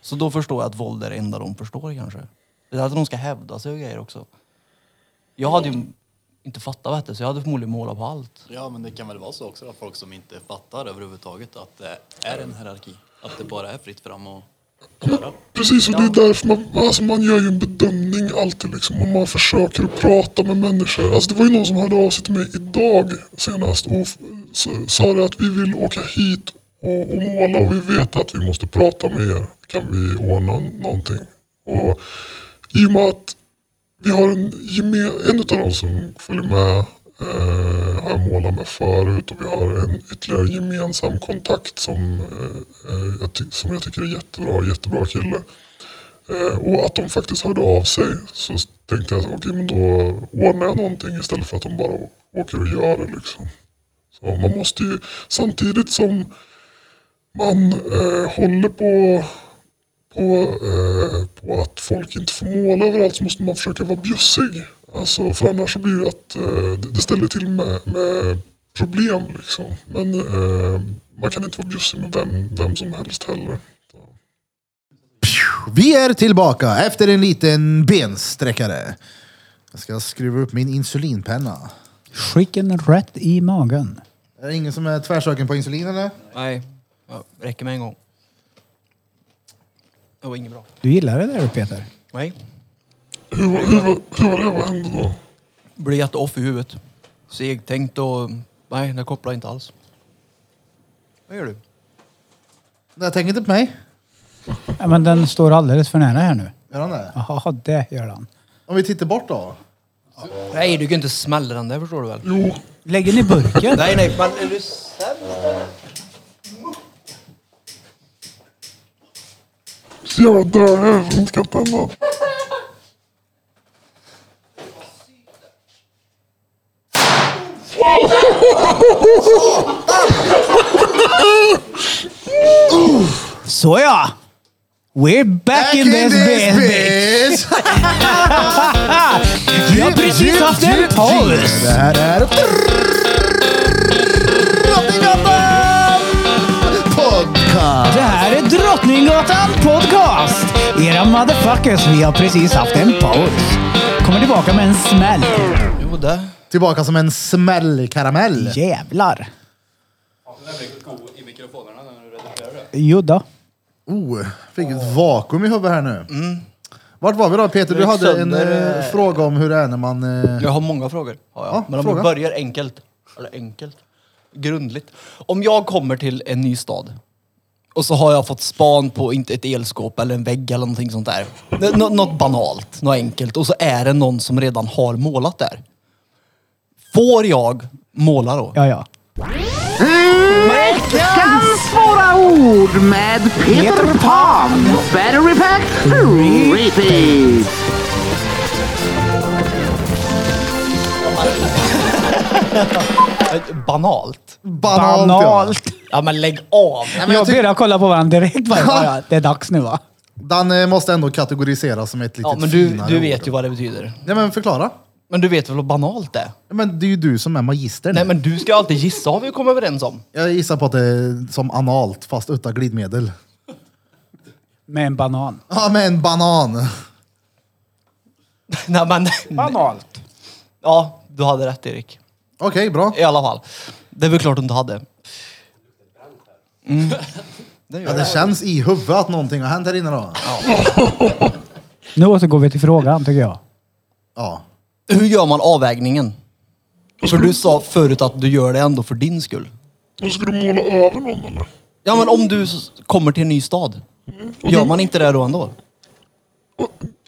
S3: Så då förstår jag att våld är det enda de förstår kanske. Det är att de ska hävda sig och grejer också. Jag hade ju inte fattat du, så jag hade förmodligen målat på allt.
S5: Ja, men det kan väl vara så också att folk som inte fattar överhuvudtaget att det är en hierarki. Att det bara är fritt fram och köra.
S4: Precis, och det är därför man, alltså man gör ju en bedömning alltid liksom. Och man försöker att prata med människor. Alltså det var ju någon som hörde av sig till mig idag senast och sa det att vi vill åka hit och, och måla och vi vet att vi måste prata med er. Kan vi ordna någonting? Och i och med att vi har en, en av dem som följer med eh, har jag målat med förut och vi har en ytterligare gemensam kontakt som, eh, jag, ty- som jag tycker är jättebra, jättebra kille. Eh, och att de faktiskt hörde av sig så tänkte jag okej men då ordnar jag någonting istället för att de bara åker och gör det liksom. Så man måste ju samtidigt som man eh, håller på på, eh, på att folk inte får måla överallt så måste man försöka vara bjussig. Alltså, för annars så blir det att eh, det- det ställer till med, med problem. Liksom. Men eh, man kan inte vara bjussig med vem, vem som helst heller.
S1: Vi är tillbaka efter en liten bensträckare. Jag ska skruva upp min insulinpenna.
S2: Skicken rätt i magen.
S1: Är det ingen som är tvärsöken på insulin eller?
S3: Nej, ja, räcker med en gång. Det var inget bra.
S2: Du gillar det där Peter?
S3: Nej.
S4: Hur, var- hur, var- hur var det? Vad hände då?
S3: Blev jätteoff i huvudet. Segtänkt och... Nej, det kopplar inte alls. Vad gör du?
S1: Jag tänker inte på mig.
S2: Ja, men den står alldeles för nära här nu.
S1: Gör han det?
S2: Jaha, det gör den.
S1: Om vi tittar bort då?
S3: Nej, du kan inte smälla den där förstår du väl?
S4: Jo,
S2: Lägg den i burken.
S3: Nej, nej, men är du sämst?
S4: så jävla död runt katten.
S2: Så ja! We're back, in, this, bitch. bitch. Vi har precis haft en paus.
S1: Det här är Drottninggatan
S2: Drottninggatan Podcast. Era motherfuckers, vi har precis haft en paus. Kommer tillbaka med en smäll.
S3: Jo, det.
S1: Tillbaka som en smällkaramell.
S2: Jävlar. Jo då.
S1: Oh, fick ett vakuum i huvudet här nu.
S3: Mm.
S1: Vart var vi då Peter? Du hade en
S3: sönder,
S1: eh,
S3: eh,
S1: fråga om hur det är när man... Eh,
S3: Jag har många frågor. Har jag.
S1: Ja,
S3: Men om
S1: fråga.
S3: vi börjar enkelt. Eller enkelt. Grundligt. Om jag kommer till en ny stad och så har jag fått span på inte ett elskåp eller en vägg eller någonting sånt där. Nå- något banalt, något enkelt. Och så är det någon som redan har målat där. Får jag måla då?
S2: Ja, ja.
S6: Veckans svåra ord med Peter Pan. Battery pack repeat.
S3: Banalt?
S1: banalt,
S2: Banalt.
S3: Ja men lägg av!
S1: men jag
S2: Jag
S1: tyck-
S2: börjar kolla på varandra direkt. Bara, ja, ja, det är dags nu va?
S1: Ja. Den eh, måste ändå kategoriseras som ett lite
S3: Ja men du,
S1: finare
S3: du
S1: ord.
S3: vet ju vad det betyder.
S1: Nej men förklara.
S3: Men du vet väl vad banalt är?
S1: Ja, Men det är ju du som är magister.
S3: Nej men du ska alltid gissa har vi kommit överens om.
S1: Jag gissar på att det är som analt fast utan glidmedel.
S2: Med en banan.
S1: Ja, med en banan.
S3: Nej men...
S2: Banalt.
S3: Ja, du hade rätt Erik.
S1: Okej, bra.
S3: I alla fall. Det är väl klart du inte hade. Mm. Det
S1: Ja, det känns i huvudet att någonting har hänt här inne då.
S2: Nu återgår vi till frågan tycker jag.
S1: Ja.
S3: Hur gör man avvägningen? För du sa förut att du gör det ändå för din skull.
S4: Ska du måla över någon eller?
S3: Ja men om du s- kommer till en ny stad. Gör man inte det då ändå?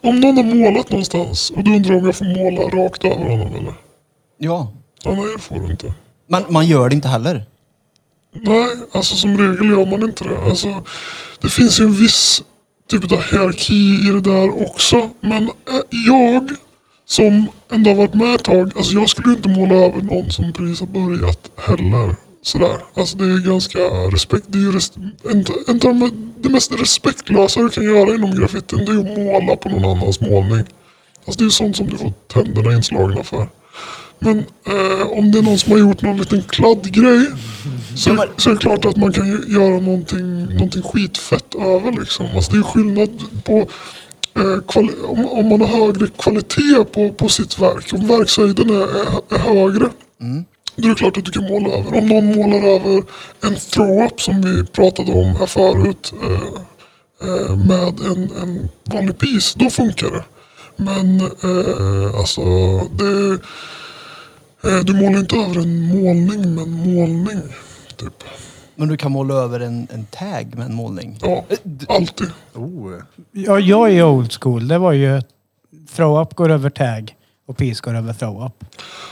S4: Om någon har målat någonstans och du undrar om jag får måla rakt över honom eller?
S3: Ja.
S4: Ja, nej det får du inte.
S3: Men man gör det inte heller.
S4: Nej, alltså som regel gör man inte det. Alltså, det finns ju en viss typ av hierarki i det där också. Men eh, jag som ändå har varit med ett tag, alltså jag skulle inte måla över någon som precis har börjat heller. Sådär. Alltså det är ganska respekt. Det är res, av de, det mest respektlösa du kan göra inom graffitin det är att måla på någon annans målning. Alltså det är sånt som du får tänderna inslagna för. Men eh, om det är någon som har gjort någon liten kladdgrej så, så är det klart att man kan ju göra någonting, någonting skitfett över liksom. Alltså det är skillnad på eh, om, om man har högre kvalitet på, på sitt verk. Om verkshöjden är, är, är högre. Då är det klart att du kan måla över. Om någon målar över en throw-up som vi pratade om här förut. Eh, eh, med en, en vanlig piece, då funkar det. Men eh, alltså det Du målar inte över en målning med en målning. Typ.
S3: Men du kan måla över en, en tag med en målning.
S4: Ja, alltid.
S1: Oh.
S2: Ja, jag är old school. Det var ju throw-up går över tag och peace går över throw-up.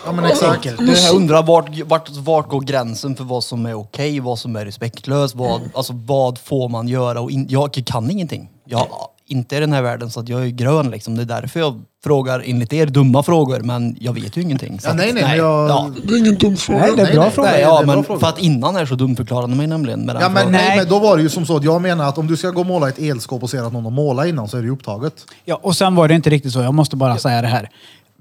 S1: Ja men exakt.
S3: Du, jag undrar vart, vart, vart går gränsen för vad som är okej, vad som är respektlöst, vad, alltså, vad får man göra och in, jag kan ingenting. Jag inte i den här världen så att jag är grön liksom. Det är därför jag frågar enligt er dumma frågor men jag vet ju ingenting. Så
S1: Ja,
S3: att-
S1: nej, nej, men jag-
S3: ja.
S4: Det är ingen dum fråga.
S2: Nej, det är bra
S1: nej,
S2: fråga.
S3: Nej,
S1: det
S3: ja, men
S1: fråga.
S3: för att innan är så dumförklarade mig nämligen med den
S1: Ja men
S3: frågan.
S1: nej,
S2: Nej.
S1: men då var det ju som så att jag menar att om du ska gå och måla ett elskåp och ser att någon har målat innan så är det ju upptaget.
S2: Ja, och sen var det inte riktigt så. Jag måste bara säga det här.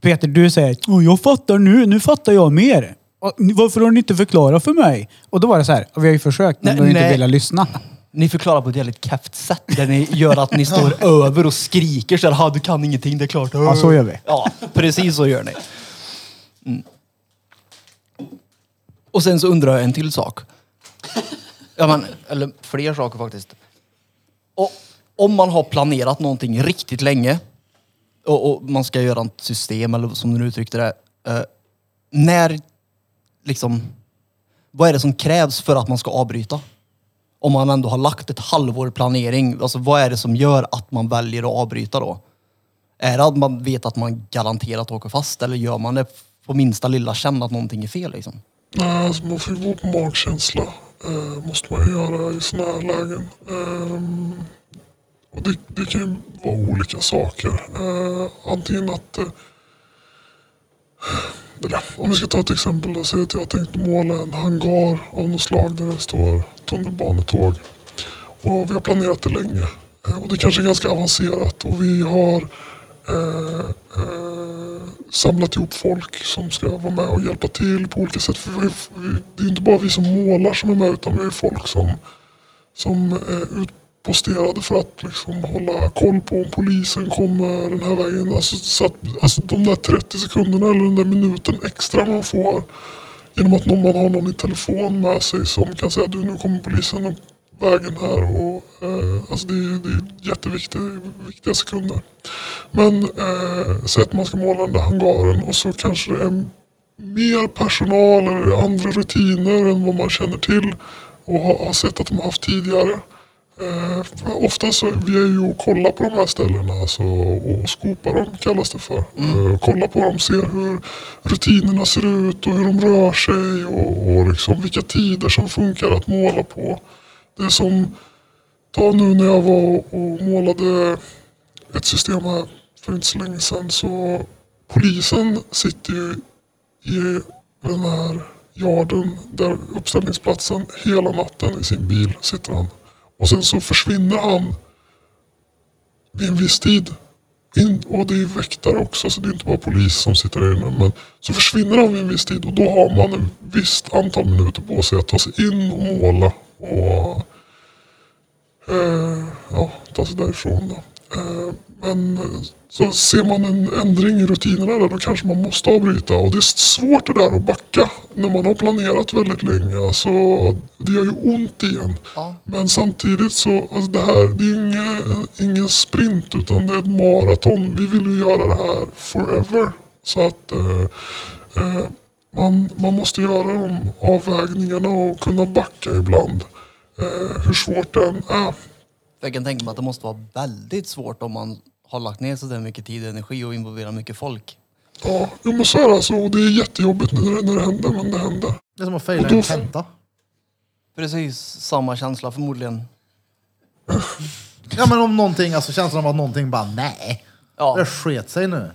S2: Peter, du säger Åh, jag fattar nu. Nu fattar jag mer. Och, varför har ni inte förklarat för mig? Och då var det så här. Vi har ju försökt, men
S3: Nej,
S2: du har inte
S3: nej.
S2: velat lyssna.
S3: Ni förklarar på ett jävligt kefft sätt där ni gör att ni står över och skriker så här, "Ha, du kan ingenting, det är klart.
S2: Ja, så gör vi.
S3: Ja, precis så gör ni. Mm. Och sen så undrar jag en till sak. Ja, men, eller fler saker faktiskt. Och, om man har planerat någonting riktigt länge och, och man ska göra ett system, eller som du uttryckte det. Eh, när, liksom, vad är det som krävs för att man ska avbryta? Om man ändå har lagt ett halvår planering, alltså vad är det som gör att man väljer att avbryta då? Är det att man vet att man garanterat åker fast eller gör man det på minsta lilla känna att någonting är fel liksom?
S4: Nej, alltså man får ju gå på magkänsla. Eh, måste man göra i sådana här lägen. Eh, och det, det kan ju vara olika saker. Eh, antingen att... Eh, eller, om vi ska ta ett exempel då. Säg att jag har tänkt måla en hangar av något slag där det står tunnelbanetåg. Och vi har planerat det länge. Eh, och det kanske är ganska avancerat och vi har eh, eh, samlat ihop folk som ska vara med och hjälpa till på olika sätt. För vi, vi, det är inte bara vi som målar som är med utan vi är folk som, som eh, är posterade för att liksom hålla koll på om polisen kommer den här vägen. Alltså, så att, alltså de där 30 sekunderna eller den där minuten extra man får genom att någon, man har någon i telefon med sig som kan säga du nu kommer polisen upp vägen här. Och, eh, alltså det, är- det är jätteviktiga sekunder. Men eh, säg att man ska måla den där hangaren och så kanske det är mer personal eller andra rutiner än vad man känner till och har, har sett att de har haft tidigare. Eh, för ofta så vi är ju och kollar på de här ställena alltså, och skopar dem kallas det för. Eh, kolla på dem, ser hur rutinerna ser ut och hur de rör sig och, och liksom vilka tider som funkar att måla på. Det är som, ta nu när jag var och målade ett system här för inte så länge sedan så polisen sitter ju i den här yarden, där uppställningsplatsen, hela natten i sin bil sitter han. Och sen så försvinner han vid en viss tid. In, och det är väktare också så det är inte bara polis som sitter där inne. Men så försvinner han vid en viss tid och då har man ett visst antal minuter på sig att ta sig in och måla. Och eh, ja, ta sig därifrån då. Eh, men så ser man en ändring i rutinerna där, då kanske man måste avbryta. Och det är svårt det där att backa när man har planerat väldigt länge. Alltså, det gör ju ont igen.
S3: Ja.
S4: Men samtidigt så, alltså det här, det är ingen, ingen sprint utan det är ett maraton. Vi vill ju göra det här forever. Så att eh, eh, man, man måste göra de avvägningarna och kunna backa ibland. Eh, hur svårt det än är.
S3: Jag kan tänka mig att det måste vara väldigt svårt om man har lagt ner så där mycket tid och energi och involverat mycket folk.
S4: Ja, jo, men så är det alltså. Och det är jättejobbigt när det, när det händer, men det händer.
S1: Det är som att
S4: då-
S1: en tenta.
S3: Precis samma känsla förmodligen.
S1: Ja men om någonting, alltså känslan av att någonting bara nej.
S3: Ja.
S1: Det sket sig nu.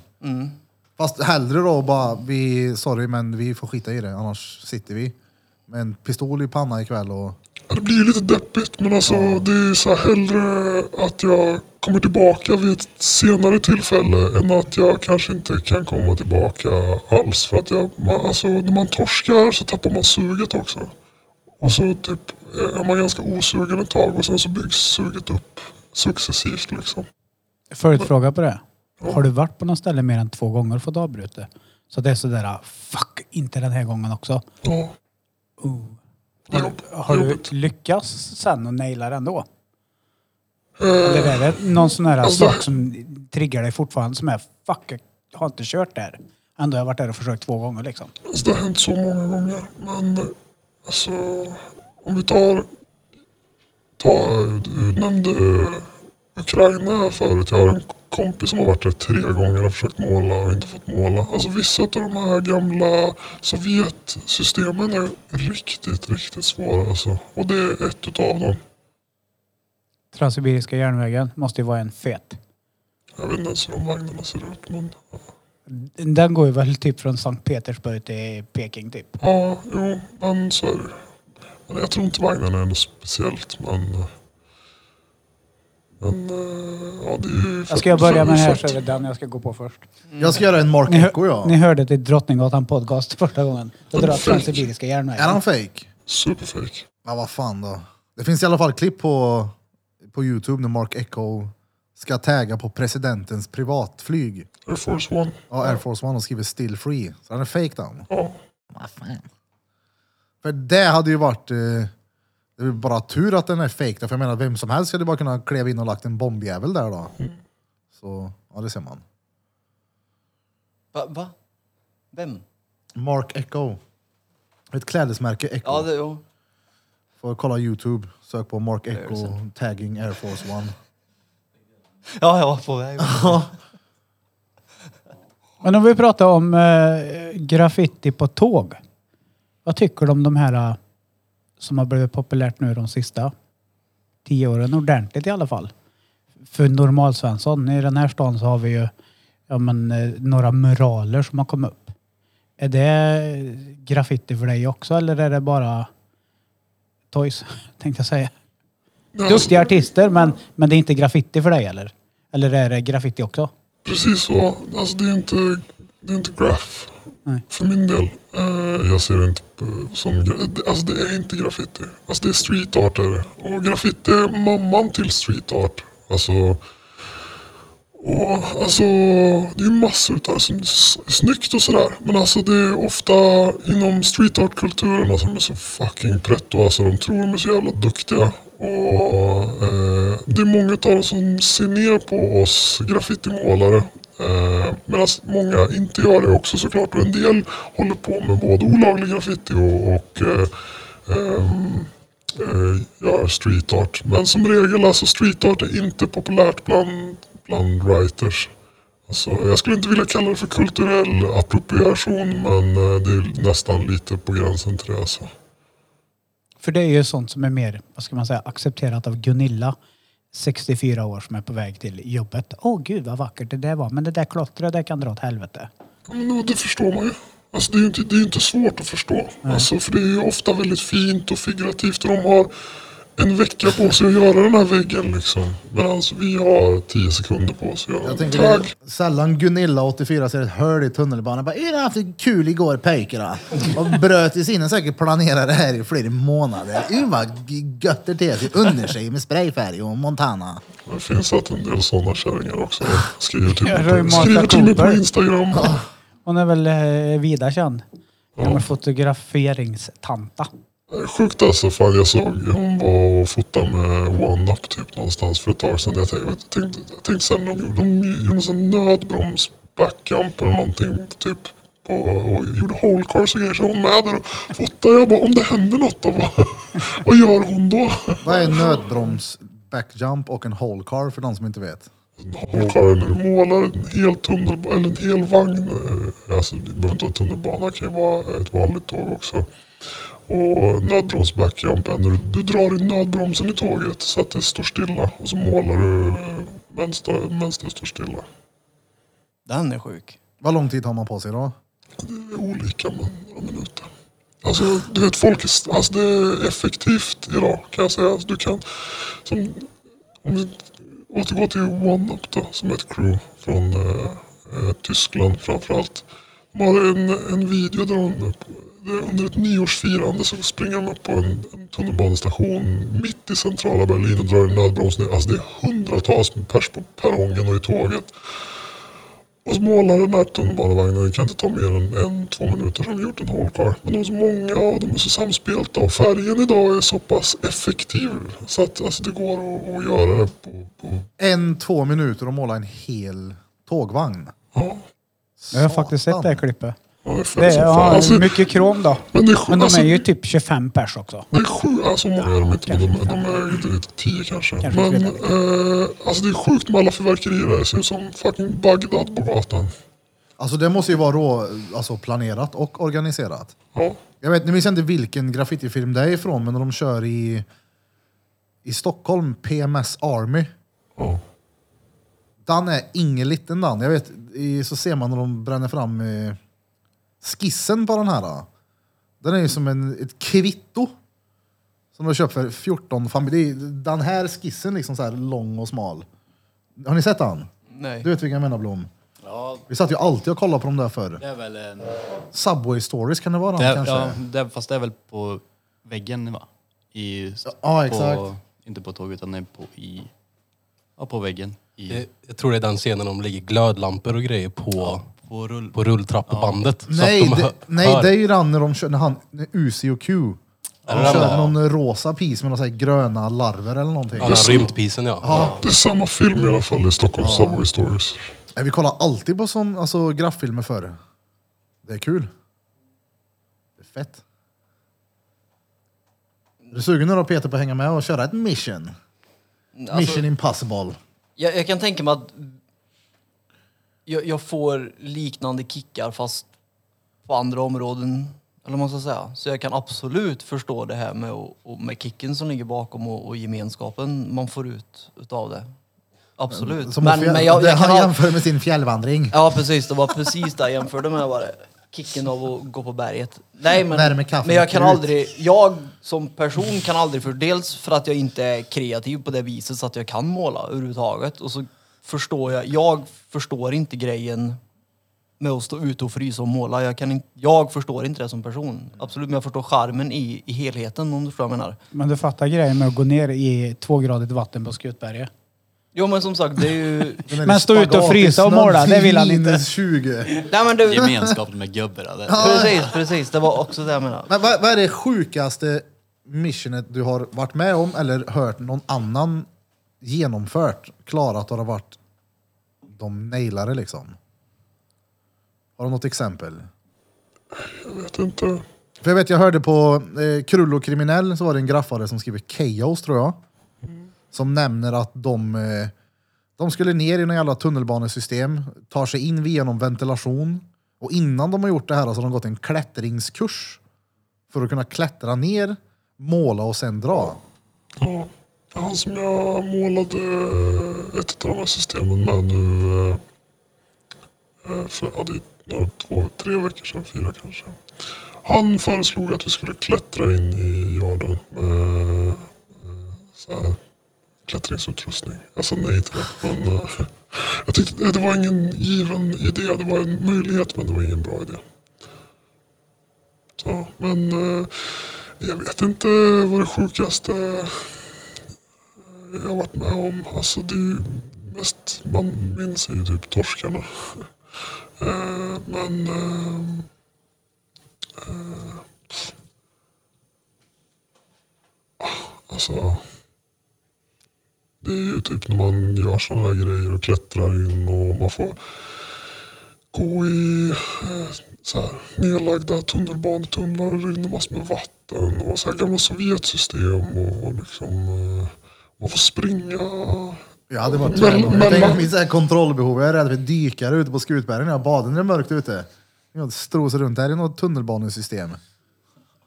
S1: Fast hellre då bara, vi, sorry men vi får skita i det annars sitter vi med en pistol i pannan ikväll och
S4: Det blir lite deppigt, men alltså det är så här hellre att jag kommer tillbaka vid ett senare tillfälle än att jag kanske inte kan komma tillbaka alls. För att jag, man, alltså, när man torskar så tappar man suget också. Och så typ är man ganska osugen ett tag och sen så byggs suget upp successivt liksom.
S2: Följdfråga på det. Har du varit på något ställe mer än två gånger och fått avbryta? Så det är sådär, fuck, inte den här gången också.
S4: Ja,
S2: Oh. Har,
S4: Jobb-
S2: du, har du lyckats sen och naila det ändå? Eller är det någon sån här
S4: Alltså-
S2: sak som triggar dig fortfarande som är fuck, jag har inte kört där. Ändå har jag varit där och försökt två gånger liksom.
S4: alltså, det har hänt så många gånger. Men alltså, om vi tar, tar du nämnde Ukraina förut. Jag har en kompis som har varit där tre gånger och försökt måla och inte fått måla. Alltså vissa av de här gamla Sovjetsystemen är riktigt, riktigt svåra alltså. Och det är ett utav dem.
S2: Transsibiriska järnvägen måste ju vara en fet.
S4: Jag vet inte ens hur de vagnarna ser ut men
S2: Den går ju väl typ från Sankt Petersburg till Peking typ.
S4: ja, jo, men så är det. Men jag tror inte vagnarna är något speciellt men ja det
S2: Jag ska börja med den här så är det den jag ska gå på först.
S1: Jag ska göra en Mark
S2: Ni, hör,
S1: Echo ja.
S2: ni hörde till Drottninggatan podcast första gången. Då drar Transsibiriska järnvägen.
S1: Är han fake?
S4: Superfake.
S1: Ja vad fan då. Det finns i alla fall klipp på, på Youtube när Mark Echo ska tagga på presidentens privatflyg.
S4: Air Force One.
S1: Ja, Air Force One och skriver still free. Så han är fake då.
S4: Ja.
S1: Vad fan. För det hade ju varit... Eh, det är bara tur att den är fake. För jag menar, vem som helst hade bara kunnat kliva in och lagt en bombjävel där då. Så, ja det ser man.
S3: Va? va? Vem?
S1: Mark Echo. Ett klädesmärke Echo.
S3: Ja, det, jo.
S1: Får kolla Youtube. Sök på Mark Echo tagging Air Force One.
S3: ja, jag var på väg.
S2: Men om vi pratar om eh, graffiti på tåg. Vad tycker du om de här eh, som har blivit populärt nu de sista tio åren? Ordentligt i alla fall. För normalsvensson. I den här stan så har vi ju ja, men, eh, några muraler som har kommit upp. Är det graffiti för dig också eller är det bara toys? Tänkte jag säga. Duktiga artister men, men det är inte graffiti för dig eller? Eller är det graffiti också?
S4: precis så. Alltså det är inte, det är inte graph.
S2: Nej.
S4: För min del. Eh, jag ser det inte som... Alltså det är inte graffiti. Alltså det är street art är det. Och graffiti är mamman till street art. Alltså... Och alltså, det är ju massor utav det som är snyggt och sådär. Men alltså det är ofta inom street art-kulturen alltså, de är så fucking pretto. Alltså de tror de är så jävla duktiga. Och eh, det är många av dem som ser ner på oss graffitimålare. Eh, Medan många inte gör det också såklart. Och en del håller på med både olaglig graffiti och, och eh, eh, eh street art. Men som regel alltså street art är inte populärt bland, bland writers. Alltså, jag skulle inte vilja kalla det för kulturell appropriation men eh, det är nästan lite på gränsen till det alltså.
S2: För det är ju sånt som är mer, vad ska man säga, accepterat av Gunilla. 64 år som är på väg till jobbet. Åh gud vad vackert det där var. Men det där klottret, det kan dra åt helvete.
S4: Men det förstår man ju. Alltså det är ju inte, det är inte svårt att förstå. Alltså, för det är ju ofta väldigt fint och figurativt och de har en vecka på sig att göra den här väggen liksom. Medan vi har 10 sekunder på oss att göra
S1: Jag
S4: den.
S1: tänker det
S4: Tack!
S1: är sällan Gunilla 84 ser ett hål i tunnelbanan. Bara, "Är det haft kul igår pojkar Och bröt i sinne säkert planera det här i flera månader. Uh, vad gött det är till under sig med sprayfärg och Montana.
S4: Det finns att en del sådana kärringar också. Skriver till,
S2: Ja,
S4: mig, på, skriver till mig på. Instagram.
S2: Hon är väl eh, vida känd. Gammal fotograferingstanta.
S4: Sjukt alltså. Fan, jag såg hon var och fotade med OneUp typ någonstans för ett tag sedan. Jag tänkte, jag tänkte, jag tänkte sen de gjorde, de gjorde en sån nödbroms backjump eller någonting typ. På, och gjorde whole cars och grejer. Så hon med där och fotade. Jag bara om det händer något då, vad, vad gör hon då?
S1: Vad är nödbroms, backjump och en hole car för de som inte vet?
S4: Whole car är när du målar en hel tunnelbana eller en hel vagn. Alltså det behöver inte vara tunnelbana. Det kan ju vara ett vanligt tåg också. Och nödbroms backjump är när du, du drar i nödbromsen i tåget så att det står stilla. Och så målar du eh, medan det står stilla.
S3: Den är sjuk.
S1: Vad lång tid har man på sig då?
S4: Det är olika men några minuter. Alltså du vet folk är, alltså, det är effektivt idag kan jag säga. Alltså, du kan, som, om vi återgår till OneUp då som är ett crew från eh, eh, Tyskland framförallt. De har en, en video där de under ett nyårsfirande så springer de upp på en, en tunnelbanestation mitt i centrala Berlin och drar en nödbroms ner. Alltså det är hundratals pers på perrongen och i tåget. Och så målar den här tunnelbanevagnen, det kan inte ta mer än en, två minuter som vi gjort en whole car. Men de är så många och de är så samspelta och färgen idag är så pass effektiv. Så att alltså, det går att, att göra det på, på
S1: En, två minuter och måla en hel tågvagn.
S4: ja.
S2: Jag har faktiskt sett det här klippet.
S4: Ja, det är
S2: ja,
S4: Alltså,
S2: mycket krom då.
S4: men det
S2: Men de
S4: alltså,
S2: är ju typ 25 pers också.
S4: Det är sju, alltså många är de inte, men de,
S2: kanske
S4: de är ju inte tio kanske.
S2: Kanske
S4: men eh, alltså det är sjukt med alla fyrverkerier. Det ser ut som fucking Bagdad på gatan.
S1: Alltså det måste ju vara rå, alltså planerat och organiserat.
S4: Ja,
S1: Jag vet, nu minns jag inte vilken graffitifilm det är ifrån, men när de kör i, i Stockholm, PMS Army.
S4: ja.
S1: Den är ingen liten den. Jag vet, i, så ser man när de bränner fram eh, skissen på den här. då. Den är ju som en, ett kvitto. Som de har köpt för 14 familjer. Den här skissen liksom så här lång och smal. Har ni sett den?
S3: Nej.
S1: Du vet vilken jag menar Blom?
S5: Ja,
S1: Vi satt ju alltid och kollade på dem där förr.
S5: det är väl en...
S1: Subway Stories kan det vara
S5: Det
S1: den
S5: är,
S1: kanske?
S5: ja, det är, fast det är väl på väggen va? I,
S1: Ja, exakt.
S5: På, inte på tåget utan det är på, i, ja, på väggen. I,
S7: Det- Jag tror det är den scenen de lägger glödlampor och grejer på,
S5: på rull.
S7: på rulltrappebandet. Så
S1: Nej,
S7: att de
S1: det, nej
S7: hör.
S1: det är ju den när de kör, när han, när Uzi och Q. De
S7: Är det den
S1: kör någon rosa pis med sån här gröna larver eller någonting.
S7: Ja, den här rymdpisen ja.
S4: Det är samma film i alla fall i Stockholm Subway Stories.
S1: Nej, Vi kollar alltid på som, alltså, grafffilmer förr. Det är kul. Det är fett. Är du sugen nu då Peter på att hänga med och köra ett mission?
S3: Alltså,
S1: mission impossible.
S3: jag, jag kan tänka mig att jag, jag får liknande kickar fast på andra områden. Eller man ska säga. Så jag kan absolut förstå det här med, och, och med kicken som ligger bakom och, och gemenskapen man får ut utav det. Absolut.
S1: Som
S3: Men,
S1: fjäll,
S3: men jag,
S1: det
S3: jag
S1: han jämför med sin fjällvandring.
S3: Ja precis, det var precis det jag jämförde med. Bara. Kicken av att gå på berget. Nej men, men jag kan aldrig, jag som person kan aldrig för dels för att jag inte är kreativ på det viset så att jag kan måla överhuvudtaget och så förstår jag. Jag förstår inte grejen med att stå ute och frysa och måla. Jag, kan inte, jag förstår inte det som person. Absolut, men jag förstår charmen i, i helheten om du förstår vad jag menar.
S2: Men du fattar grejen med att gå ner i tvågradigt vatten på Skutberget?
S3: Jo men som sagt, det är ju...
S2: Men stå ute och frysa och måla, det vill han inte.
S1: minus 20.
S3: Nej men du...
S5: Gemenskap med gubbar. det.
S3: Precis, precis. Det var också det jag menade.
S1: Men vad, vad är det sjukaste missionet du har varit med om eller hört någon annan genomfört, klarat och det har varit de nailade liksom? Har du något exempel?
S4: Jag vet inte.
S1: För jag vet, jag hörde på eh, Krull och kriminell så var det en graffare som skriver Chaos tror jag. Som nämner att de, eh, de skulle ner i några jävla tunnelbanesystem, tar sig in via någon ventilation. Och innan de har gjort det här så har de gått en klättringskurs. För att kunna klättra ner, måla och sen dra.
S4: Ja, han som jag målade eh, ett av de här systemen med nu eh, eh, för ja, det är två, tre veckor sedan, fyra kanske. Han föreslog att vi skulle klättra in i jorden med så här, klättringsutrustning. Jag sa nej till det. Men, jag tyckte det var ingen given idé. Det var en möjlighet men det var ingen bra idé. Så, men jag vet inte vad det sjukaste jag har varit med om. Alltså det är ju mest man minns ju typ torskarna. Eh, men Eh, eh, alltså det är ju typ när man gör sådana här grejer och klättrar in och man får gå i eh, så här, nedlagda tunnelbanetunnlar och det rinner massor med vatten och så här gamla Sovjetsystem och, och liksom eh, man får springa.
S1: Ja, det var
S4: Men- men-
S1: Jag tänker mitt så här kontrollbehov. Jag är rädd för dykare ute på Skutbergen när jag badar när det är mörkt ute. Jag strosar runt där i något tunnelbanesystem.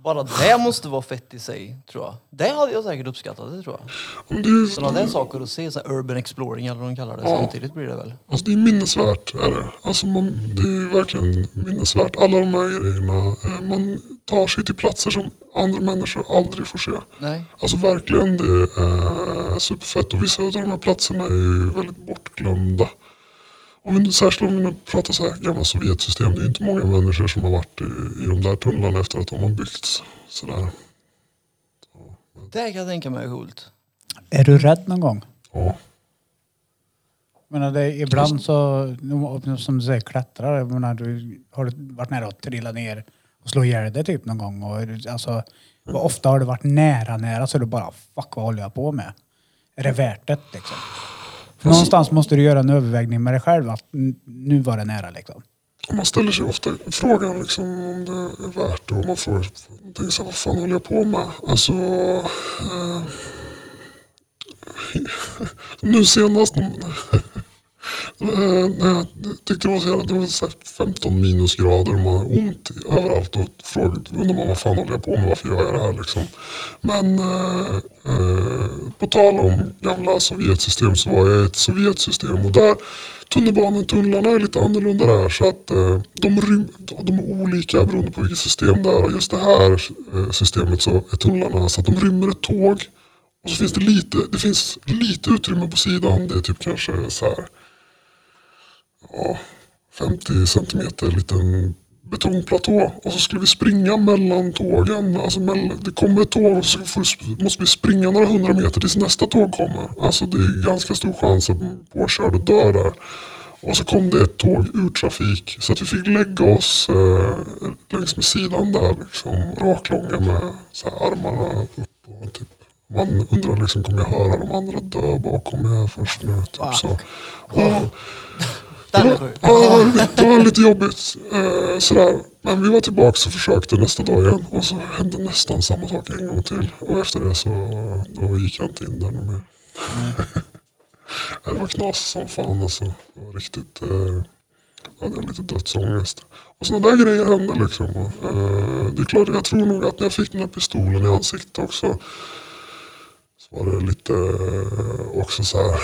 S3: Bara det måste vara fett i sig, tror jag. Det hade jag säkert uppskattat, det tror jag.
S4: Men det är ju
S3: Sådana där saker att se, så här urban exploring eller vad de kallar det. Samtidigt blir det väl.
S4: Alltså det är minnesvärt. Är det. Alltså man, det är verkligen minnesvärt. Alla de här grejerna. Eh, Man tar sig till platser som andra människor aldrig får se.
S3: Nej.
S4: Alltså verkligen, det är superfett. Och vissa av de här platserna är ju väldigt bortglömda. Nu- särskilt om vi nu pratar så här gamla Sovjetsystem. Det är inte många människor som har varit i, i de där tunnlarna efter att de har byggts. Sådär.
S3: Det kan jag tänka mig är coolt.
S2: Är du rädd någon gång?
S4: Ja.
S2: Menar, det, ibland så, som du säger, klättrar. Jag menar, du, har du varit nära att trilla ner och slå ihjäl dig typ någon gång? Och, alltså, vad ofta har du varit nära, nära så du bara fuck vad håller jag på med? Är det värt det liksom? För någonstans måste du göra en övervägning med dig själv att nu var det nära liksom.
S4: Man ställer sig ofta frågan liksom om det är värt det. Och man får tänka sig, vad fan håller jag på med? Alltså... Eh, nu senast... Eh, jag tyckte det var så jävla, det var så 15 minusgrader och man har ont överallt. Och frågade, undrar man vad fan håller jag på med? Varför gör jag det här liksom? Men eh, eh på tal om gamla Sovjetsystem så var jag i ett Sovjetsystem och där tunnelbanetunnlarna är lite annorlunda där så att eh, de, rym, de är olika beroende på vilket system det är. Och just det här eh, systemet så är tunnlarna så att de rymmer ett tåg och så finns det lite, det finns lite utrymme på sidan. Det är typ kanske så här ja, 50 centimeter liten betongplatå. Och så skulle vi springa mellan tågen. Alltså det kommer ett tåg och så måste vi springa några hundra meter tills nästa tåg kommer. Alltså det är ganska stor chans att man påkörd och dör där. Och så kom det ett tåg ur trafik så att vi fick lägga oss eh, längs med sidan där liksom raklånga med så här, armarna upp och typ man undrar liksom, kommer jag höra de andra dö bakom mig först nu? Typ så. Och,
S3: Den är sjuk.
S4: Ja, det var lite jobbigt. Eh, sådär. Men vi var tillbaka och försökte nästa dag igen. Och så hände nästan samma sak en gång till. Och efter det så då gick jag inte in där mer. det var knas som fan alltså. Det var riktigt... Eh, jag hade lite dödsångest. Och sådana där grejer hände liksom. Eh, det är klart, jag tror nog att när jag fick den här pistolen i ansiktet också. Så var det lite eh, också så här.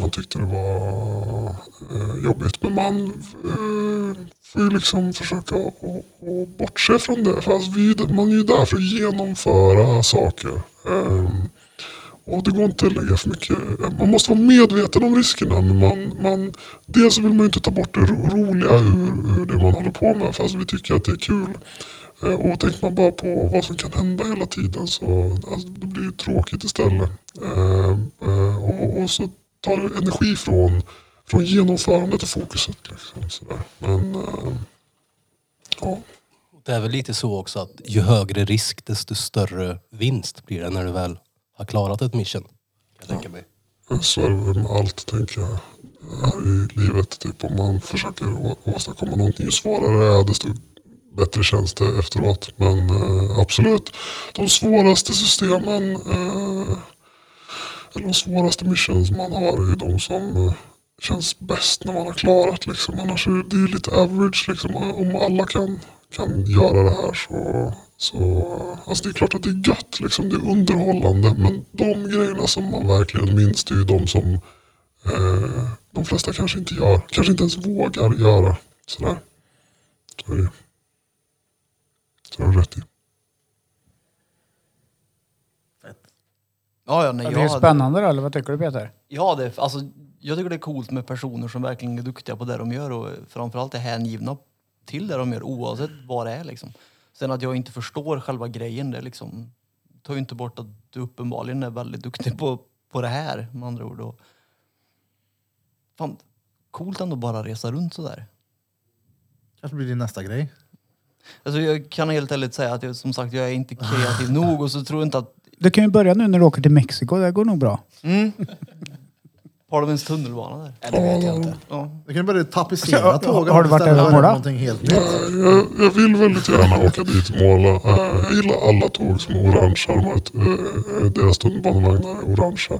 S4: Man tyckte det var eh, jobbigt. Men man eh, får ju liksom försöka och, och bortse från det. För alltså, vi, man är ju där för att genomföra saker. Eh, Och det går inte att lägga för mycket. Man måste vara medveten om riskerna. Men man, man, dels vill man ju inte ta bort det roliga ur, ur det man håller på med. Fast vi tycker att det är kul. Eh, och tänker man bara på vad som kan hända hela tiden så alltså, det blir ju tråkigt istället. Eh, eh, Och, och så tar energi från, från genomförandet och fokuset. Liksom, sådär. Men eh, ja,
S7: Det är väl lite så också att ju högre risk desto större vinst blir det när du väl har klarat ett mission. Kan jag tänka mig.
S4: så är det väl med allt tänker jag här i livet. Typ om man försöker å- åstadkomma någonting, ju svårare det är desto bättre känns det efteråt. Men eh, absolut, de svåraste systemen eller de svåraste missions man har är de som eh, känns bäst när man har klarat. Liksom. Annars är det, är lite average. Liksom. Eh, om alla kan, kan göra det här så, så eh, alltså det är klart att det är gött. Liksom. Det är underhållande. Men de grejerna som man verkligen minns det är ju de som eh, de flesta kanske inte gör. Kanske inte ens vågar göra. Sådär. Så är det. Så har du rätt i.
S3: Ja, ja, nej,
S2: Det är ju spännande då, eller vad tycker du Peter?
S3: Ja, det, alltså, jag tycker det är coolt med personer som verkligen är duktiga på det de gör och framförallt är hängivna till det de gör oavsett vad det är. Liksom. Sen att jag inte förstår själva grejen, det liksom, tar ju inte bort att du uppenbarligen är väldigt duktig på, på det här med andra ord. Och, fan, coolt ändå bara resa runt sådär.
S1: Kanske blir din nästa grej.
S3: Alltså, jag kan helt ärligt säga att jag, som sagt, jag är inte kreativ nog och så tror jag inte att
S2: Du kan ju börja nu när du åker till Mexiko, det går nog bra.
S3: Parliaments tunnelbana där.
S5: Nej, det vet jag inte.
S3: Ja.
S1: Du kan börja tapetsera
S2: Har-
S1: tågen
S2: har du varit
S1: någonting helt nytt.
S4: Jag, jag vill väldigt gärna åka dit och måla. Jag gillar alla tåg som är orangea. De har ett, eh, deras tunnelbanevagnar är orangea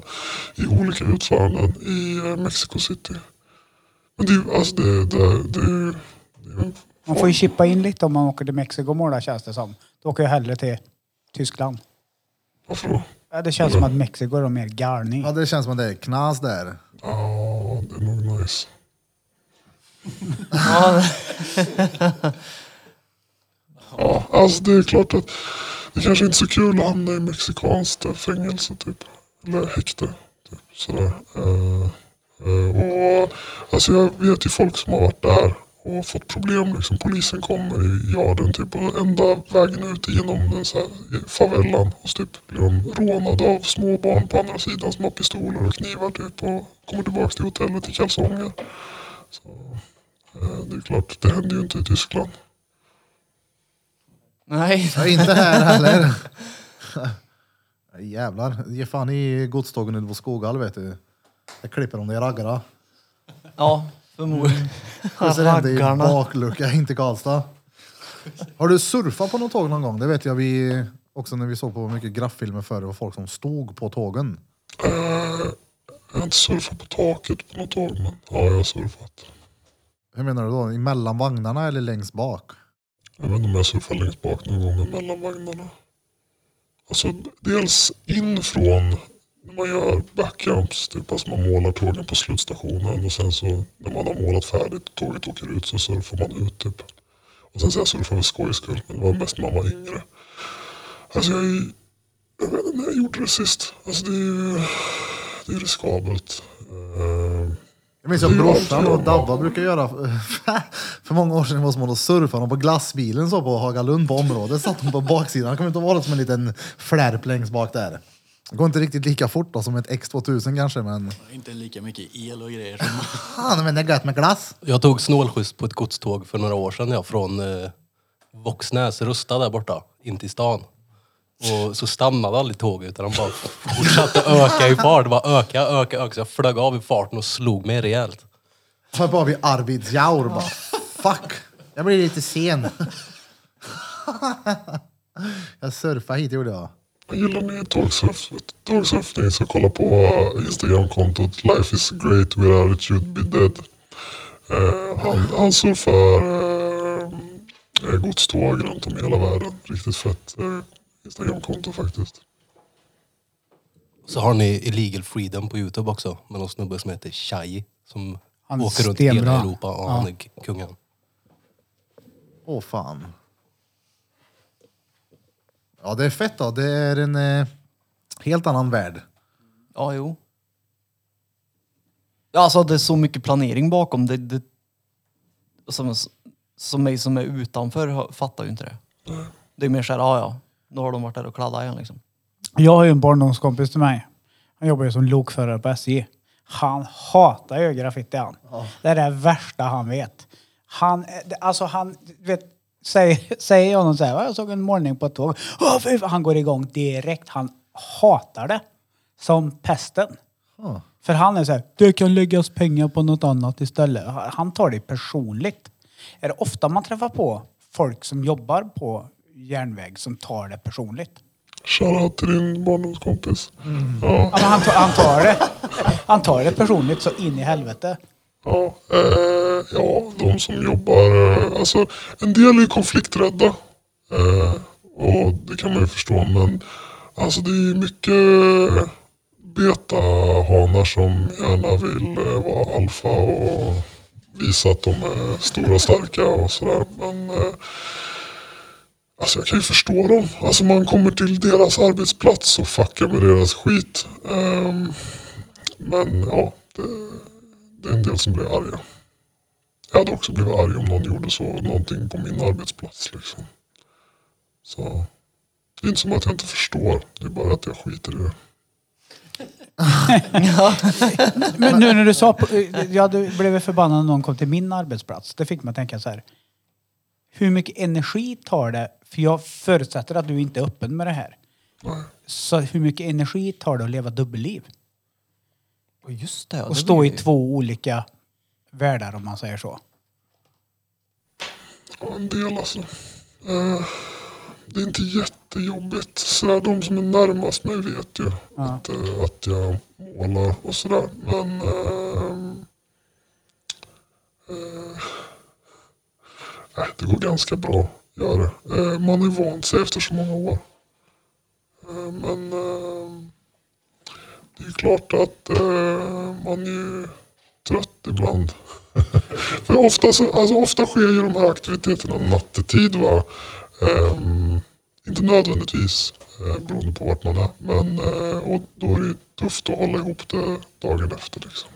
S4: i olika utföranden i eh, Mexico City. Men det är ju alltså det, det, det, det
S2: Man får ju chippa in lite om man åker till Mexiko och målar känns det som. Då åker jag hellre till Tyskland.
S4: Varför då?
S2: Ja, Det känns som att Mexiko är mer galning.
S1: Ja, det känns som att det är knas där.
S4: Ja, det är nog nice.
S3: Ja,
S4: Ja, alltså det är klart att det kanske inte är så kul att hamna i mexikanskt fängelse typ. Eller häkte. Typ, sådär. Eh, eh, och, alltså jag vet ju folk som har varit där och fått problem. Liksom. Polisen kommer i yarden typ, och enda vägen ut genom den så här, favelan. Och så typ blir de rånade av små barn på andra sidan som har pistoler och knivar typ, och kommer tillbaka till hotellet i kalsonger. Så, eh, det är klart, det händer ju inte i Tyskland.
S3: nej.
S1: Ja, inte här heller. Jävlar, ge fan i godstågen ute på Skoghall vet du. Där klipper de dig i raggarna.
S3: Ja, förmodligen.
S1: Och så hände i
S3: Raggarna.
S1: baklucka in till Karlstad. Har du surfat på något tåg någon gång? Det vet jag vi också när vi såg på mycket grafffilmer förr. Det var folk som stod på tågen.
S4: Eh, jag har inte surfat på taket på något tåg, men ja, jag har surfat.
S1: Hur menar du då? Emellan vagnarna eller längst bak?
S4: Jag vet inte om jag surfar längst bak någon gång mellan vagnarna. Alltså dels in från man gör backjumps, typ alltså man målar tågen på slutstationen och sen så när man har målat färdigt och tåget åker ut så surfar man ut typ. Och sen så jag surfar för skojs skull, men det var mest när man var yngre. Alltså jag, jag vet inte när jag gjorde det sist. Alltså det är ju det är riskabelt. Eh,
S1: Jag minns att brorsan och Dabba brukar göra för många år sedan var som att surfa de på glassbilen så på Hagalund på området. Satt de på baksidan. Det kommer inte vara som en liten flärp längst bak där. Det går inte riktigt lika fort då, som ett X2000 kanske men...
S5: Inte lika mycket el och grejer som...
S1: Fan men det är gött med glass.
S7: Jag tog snålskjuts på ett godståg för några år sedan. Jag från eh, Våxnäs, Rusta där borta, in till stan. Och så stannade aldrig tåget utan de bara fortsatte öka i fart. Det bara öka, öka, öka. Så jag flög av i farten och slog mig rejält.
S1: Här bara vid Arvidsjaur bara. Fuck! Jag blir lite sen. jag surfade hit gjorde jag.
S4: Gillar ni tågsurf, tågsurfning så kolla på Instagramkontot Life is great with attitude be dead. Eh, han, han surfar eh, godståg runt om i hela världen. Riktigt fett eh, Instagramkonto faktiskt.
S7: Så har ni Illegal Freedom på Youtube också. Med någon snubbe som heter Shai. Som
S2: Han
S7: åker runt
S2: stenbra.
S7: hela Europa och han är kungen.
S1: Åh fan. Ja det är fett då. Det är en eh, helt annan värld.
S3: Ja, jo. Ja, Alltså det är så mycket planering bakom. Det, det, som, som mig som är utanför har- fattar ju inte det. Det är mer såhär, ja ja, då har de varit där och kladdat igen liksom.
S2: Jag har ju en barndomskompis till mig. Han jobbar ju som lokförare på SJ. Han hatar ju graffiti han. Det är det värsta han vet. Han, det- alltså han, du vet, säger, säger honom så här, "Ja, jag såg en målning på ett tåg. Åh, fy fan." Han går igång direkt. Han hatar det. Som pesten. För han är så här, det kan läggas pengar på något annat istället. Han tar det personligt. Är det ofta man träffar på folk som jobbar på järnväg som tar det personligt?
S4: Shoutout till din barndomskompis. Ja,
S2: Ja, men han, tar, han, tar det, han tar det personligt så in i helvete.
S4: ja, eh, ja, de som jobbar. Eh, alltså, en del är konflikträdda. Eh, och det kan man ju förstå. Men alltså, det är mycket betahanar som gärna vill eh, vara alfa och visa att de är stora och starka och sådär. Men Alltså jag kan ju förstå dem. Alltså man kommer till deras arbetsplats och fuckar med deras skit. Ehm, men ja, det, det är en del som blir arga. Jag hade också blivit arg om någon gjorde så, någonting på min arbetsplats liksom. Så det är inte som att jag inte förstår. Det är bara att jag skiter i det.
S2: Men nu när du sa, på- jag blivit förbannad när någon kom till min arbetsplats. Det fick mig att tänka så här. Hur mycket energi tar det? För jag förutsätter att du inte är öppen med det här. Så hur mycket energi tar det att leva dubbelliv?
S3: Och just det. ja,
S2: Och
S3: det
S2: stå
S3: blir
S2: i
S3: ju-
S2: två olika världar om man säger så.
S4: Ja, en del alltså. Eh, det är inte jättejobbigt. Sådär, de som är närmast mig vet ju att, eh, att jag målar och sådär. Men eh, nej, det går ganska bra göra det. Eh, man är vant sig efter så många år. Eh, men det är klart att eh, man är ju trött ibland. För ofta, så, alltså ofta sker ju de här aktiviteterna nattetid. Va? Ehm, inte nödvändigtvis eh, beroende på vart man är. Men eh, och då är det tufft att hålla ihop det dagen efter. Liksom.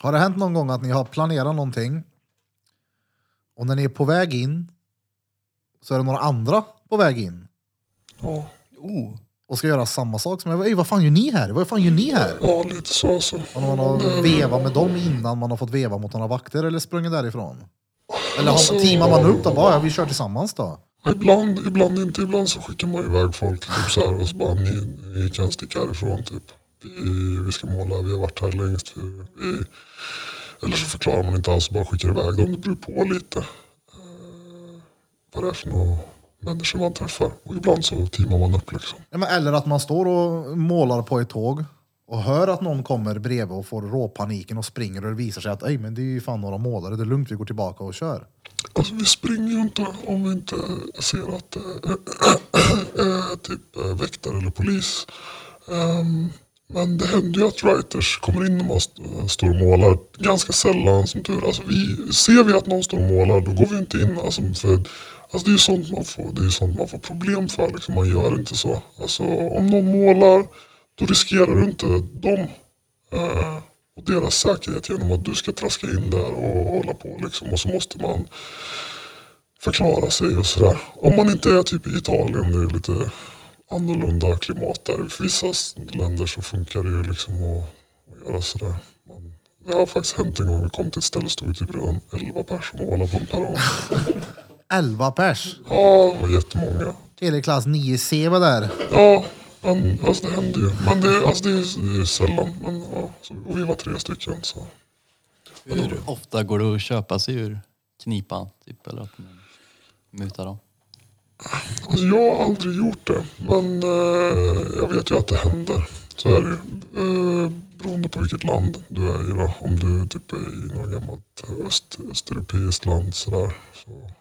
S1: Har det hänt någon gång att ni har planerat någonting och när ni är på väg in så är det några andra på väg in
S4: Ja,
S3: Oh.
S1: Och ska göra samma sak som jag. Ey, vad fan gör ni här? Vad fan gör ni här?
S4: ja lite så alltså.
S1: Har man har vevat med dem innan man har fått veva mot några vakter eller sprungit därifrån? Eller har, teamar man upp då? Bara, ja, vi kör tillsammans då.
S4: Ibland, ibland inte. Ibland så skickar man iväg folk typ så här, och så bara ni, ni kan sticka härifrån. Typ. Vi, vi ska måla, vi har varit här längst. Vi, eller så förklarar man inte alls, bara skickar iväg dem. Det beror på lite. Eh, vad det är för några människor man träffar. Och ibland så teamar man upp liksom.
S1: Ja, men eller att man står och målar på ett tåg och hör att någon kommer bredvid och får råpaniken och springer och det visar sig att Ej, men det är ju fan några målare, det är lugnt, vi går tillbaka och kör.
S4: Alltså vi springer ju inte om vi inte ser att det är typ eh, väktare eller polis. Ehm, men det händer ju att writers kommer in när man st- står och målar. Ganska sällan som tur alltså vi Ser vi att någon står och målar då går vi inte in. Alltså, för, alltså det är ju sånt man får, det är sånt man får problem för. Liksom. Man gör inte så. Alltså, om någon målar då riskerar du inte dem. eh, och deras säkerhet genom att du ska traska in där och hålla på liksom. Och så måste man förklara sig och sådär. Om man inte är typ i Italien, det är lite annorlunda klimat där. I vissa länder så funkar det ju liksom att, att göra sådär. Man, det har faktiskt hänt en gång, vi kom till ett ställe och stod typ redan 11 personer och målade på en perrong.
S1: 11 pers.
S4: Ja, det var jättemånga.
S1: Teleklass 9C var där.
S4: Ja, men alltså det händer ju. Men det, alltså, det, är, det är sällan. Men, ja, så, och vi var tre stycken så.
S5: Hur ofta går det att köpa sig ur knipan? Typ, eller att man mutar dem?
S4: Alltså, jag har aldrig gjort det, men eh, jag vet ju att det händer. Så är det ju. Eh, beroende på vilket land du är i. Då. Om du typ är i något gammalt öst, östeuropeiskt land sådär. Så, eh, eh,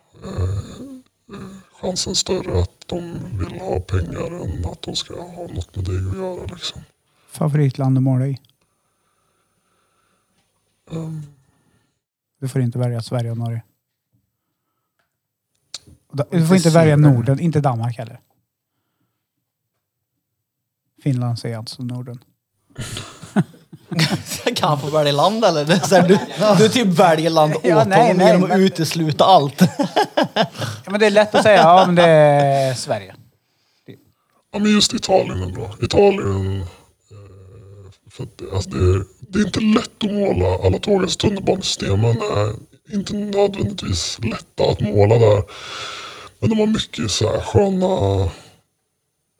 S4: chansen större att de vill ha pengar än att de ska ha något med dig att göra. Liksom.
S2: Favoritland att måla i?
S4: Ehm,
S2: Du får inte välja Sverige och Norge. Du får inte välja Norden, inte Danmark heller. Finland säger alltså Norden.
S3: Kan få välja land eller? Det är så här, du, du typ väljer land åt
S2: Ja, nej,
S3: honom
S2: nej,
S3: genom att
S2: men-
S3: utesluta allt.
S2: Ja, men det är lätt att säga, ja men det är Sverige.
S4: Ja, men just Italien bra. Italien, eh, för att det, alltså det, är, det är inte lätt att måla. Alla tågens tunnelbanesystemen är inte nödvändigtvis lätta att måla där. Men de har mycket så här sköna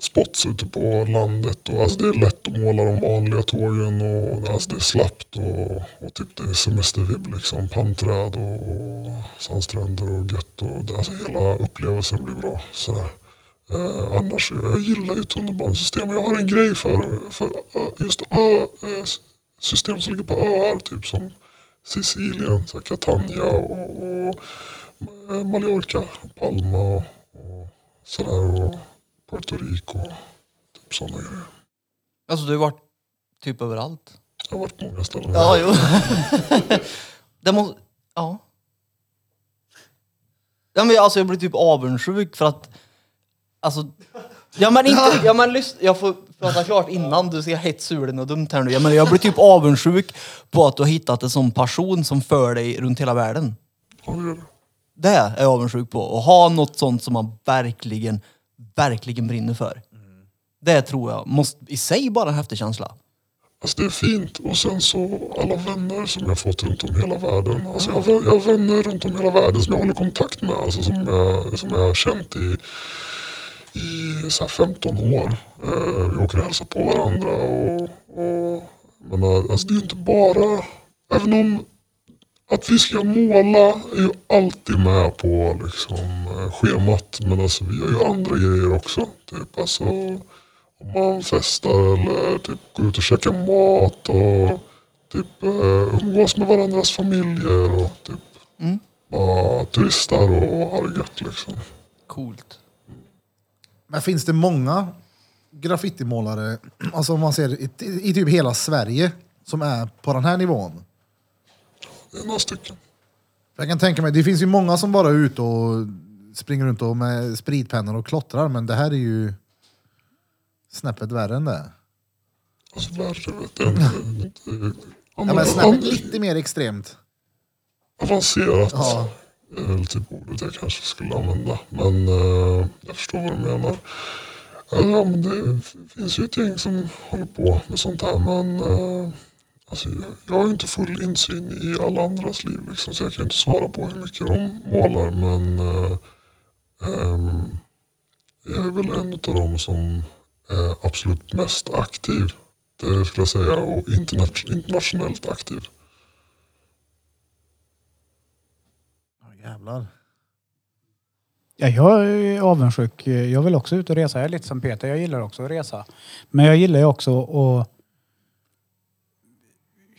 S4: spots ute på landet. Och alltså det är lätt att måla de vanliga tågen och alltså det är slappt och, och typ det är semestervibb liksom. Palmträd och, och sandstränder och gött. Och det, alltså hela upplevelsen blir bra. Så där. Eh, annars, jag gillar ju tunnelbanesystem. Jag har en grej för, för eh, just eh, eh, ö, system som ligger på öar. Typ som Sicilien, så Catania och, och Mallorca, Palma och, och sådär. Och Puerto Rico. Typ sådana grejer.
S3: Alltså du har varit typ överallt.
S4: Jag har varit på många ställen.
S3: Ja, jo. det måste... Ja. Ja men alltså jag blir typ avundsjuk för att... Alltså... Ja men inte... Ja men lyssna, jag får prata klart innan du ser helt sur och dumt här nu. Ja, men jag blir typ avundsjuk på att du har hittat en sån person som för dig runt hela världen.
S4: Ja, det gör det.
S3: Det är jag avundsjuk på. Att ha något sånt som man verkligen, verkligen brinner för. Det tror jag måste i sig bara en häftig känsla.
S4: Alltså det är fint. Och sen så alla vänner som jag har fått runt om hela världen. Alltså jag, har, jag har vänner runt om hela världen som jag håller kontakt med. Alltså som, jag, som jag har känt i, i så här 15 år. Eh, vi åker och hälsar på varandra. Och, och, men eh, alltså det är ju inte bara, även om att vi ska måla är ju alltid med på liksom, schemat. Men alltså vi gör ju andra grejer också. Typ alltså om man festar eller typ går ut och käkar mat och typ eh, umgås med varandras familjer och typ bara turistar och har det gött liksom.
S3: Coolt.
S1: Men finns det många graffitimålare, alltså om man ser i, i typ hela Sverige, som är på den här nivån?
S4: Det är några stycken.
S1: Jag kan tänka mig, det finns ju många som bara är ute och springer runt och med spritpennor och klottrar, men det här är ju snäppet värre än det.
S4: Alltså värre vet jag inte.
S1: Ja, men snäppet lite mer extremt.
S4: avancerat
S1: Ja.
S4: är väl typ ordet jag kanske skulle använda. Men eh, jag förstår vad du menar. Ja, men det finns ju ett gäng som håller på med sånt här. Men eh, alltså, jag, har ju inte full insyn i alla andras liv. Liksom, så jag kan inte svara på hur mycket de målar. Men eh, eh, jag är väl en av dem som är absolut mest aktiv. Det skulle jag säga. Och internationellt aktiv.
S1: Ja, jävlar.
S2: Ja, jag är avundsjuk. Jag vill också ut och resa. Jag är lite som Peter. Jag gillar också att resa. Men jag gillar ju också att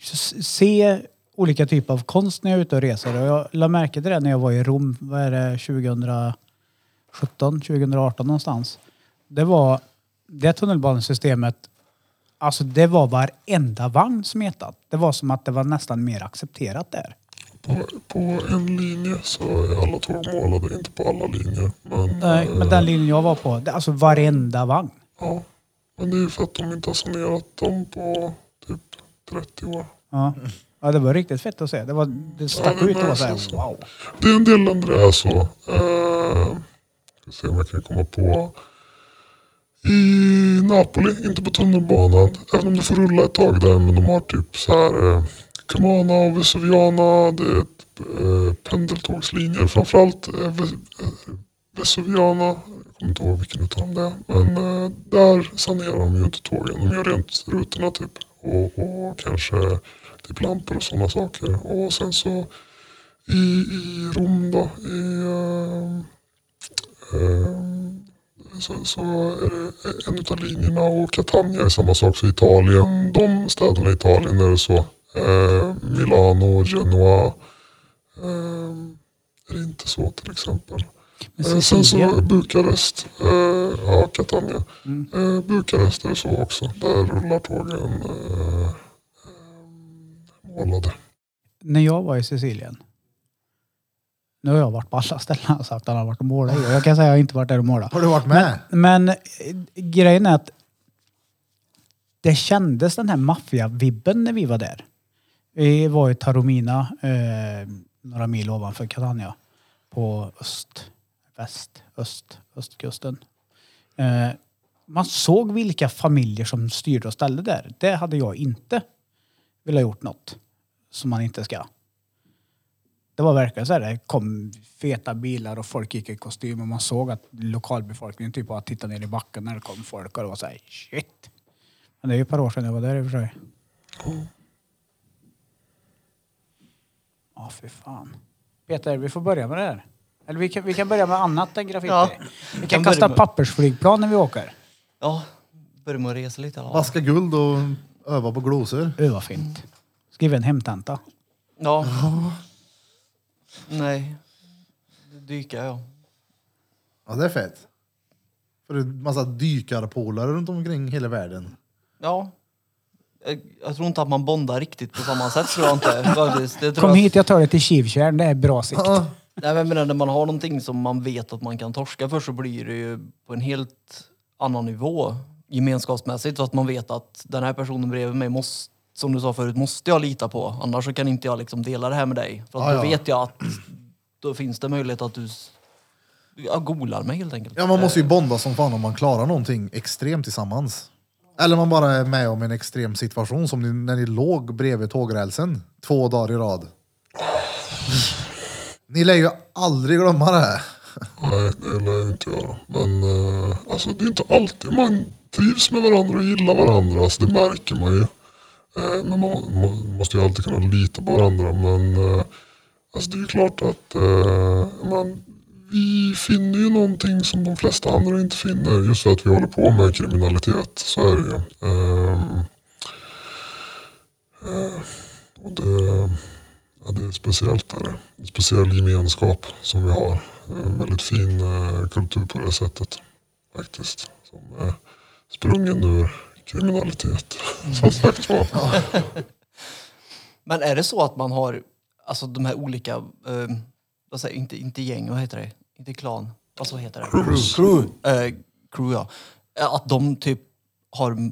S2: se olika typer av konst när jag är ute och reser. Och jag la märke till det när jag var i Rom, vad är det, 2017, 2018 någonstans. Det var det tunnelbanesystemet, alltså det var varenda vagn smetat. Det var som att det var nästan mer accepterat där.
S4: På, på en linje så är alla tåg målade, inte på alla linjer. Men,
S2: Nej,
S4: eh,
S2: men den linjen jag var på, det, alltså varenda vagn.
S4: ja. men det är ju för att de inte har sanerat dem på 30 år.
S2: Ja. ja, det var riktigt fett att se. Det, var, det stack
S4: Ja,
S2: ut och var
S4: märks
S2: såhär
S4: alltså.
S2: wow.
S4: Det är en del länder det är så. Eh, ska se om jag kan komma på. I Napoli, inte på tunnelbanan, även om du får rulla ett tag där, men de har typ så här eh, Cumana och Vesuviana, det är ett, eh, pendeltågslinjer. Framförallt eh, Vesuviana, jag kommer inte ihåg vilken utav dem det är. Men där sanerar de ju inte tågen, de gör rent rutorna typ. Och, och kanske typ lampor och sådana saker. Och sen så i, i Rom då, i, eh, eh, så, så är det en utav linjerna och Catania är samma sak. Så Italien, de städerna i Italien är det så. Eh, Milano, Genoa. Eh, är det inte så till exempel.
S2: Men
S4: Eh, sen så Bukarest, eh, ja Catania. Eh, Bukarest är det så också. Där rullar tågen eh, eh, målade.
S2: när jag var i Sicilien. Nu har jag varit på alla ställen och sagt att han har varit och målat i. Jag kan säga att jag inte varit där och målat.
S1: Har du varit med?
S2: Men eh, grejen är att det kändes den här maffiavibben när vi var där. Vi var i Taromina, eh, några mil ovanför Catania. På öst, väst, öst, östkusten. Eh, man såg vilka familjer som styrde och ställde där. Det hade jag inte velat gjort något som man inte ska. Det var verkligen så här, det kom feta bilar och folk gick i kostym och man såg att lokalbefolkningen typ bara tittade ner i backen när det kom folk och det var så här, shit. Men det är ju ett par år sedan jag var där i och för sig. Ja, fy fan. Peter, vi får börja med det här. Eller vi kan, vi kan börja med annat än graffiti.
S3: Ja,
S2: vi
S3: kan
S2: kan kasta
S3: med-
S2: pappersflygplan när vi åker.
S3: Ja, börja med att resa lite alla.
S1: Vaska guld och öva på glosor.
S2: Var fint. Skriva en hemtenta.
S3: Ja. Nej. Dyka ja.
S1: Ja, det är fett. För det är en massa dykarpolare runt omkring hela världen.
S3: Ja. Jag, jag tror inte att man bondar riktigt på samma sätt tror jag inte. Faktiskt. Det tror
S2: Kom
S3: jag,
S2: hit, jag tar dig till Kivtjärn. Det är bra sikt.
S1: Ja,
S3: Nej, men jag menar, när man har någonting som man vet att man kan torska för så blir det ju på en helt annan nivå gemenskapsmässigt. Så att man vet att den här personen bredvid mig måste, som du sa förut, måste jag lita på. Annars så kan inte jag liksom dela det här med dig. För att
S1: Ja,
S3: då
S1: ja.
S3: vet jag att då finns det möjlighet att du s- ja, golar mig helt enkelt.
S1: Ja, man måste ju bonda som fan om man klarar någonting extremt tillsammans. Eller man bara är med om en extrem situation som ni, när ni låg bredvid tågrälsen två dagar i rad. Ni lär ju aldrig glömma det. här.
S4: Nej, det lär jag inte göra. Men eh, alltså, det är inte alltid man trivs med varandra och gillar varandra. Alltså, det märker man ju. Eh, men man, man måste ju alltid kunna lita på varandra. Men eh, alltså, det är ju klart att eh, man, vi finner ju någonting som de flesta andra inte finner. Just för att vi håller på med kriminalitet. Så är det ju. Eh, eh och det, ja, det är speciellt. Är det. En speciell gemenskap som vi har. En väldigt fin eh, kultur på det sättet. Faktiskt. Som är sprungen ur kriminalitet. Som sagt var.
S3: Men är det så att man har alltså de här olika, eh, vad säger, inte, inte gäng, vad heter det? Inte klan, alltså vad heter det? Crew. Crew, eh, crew ja. Eh, Att de typ har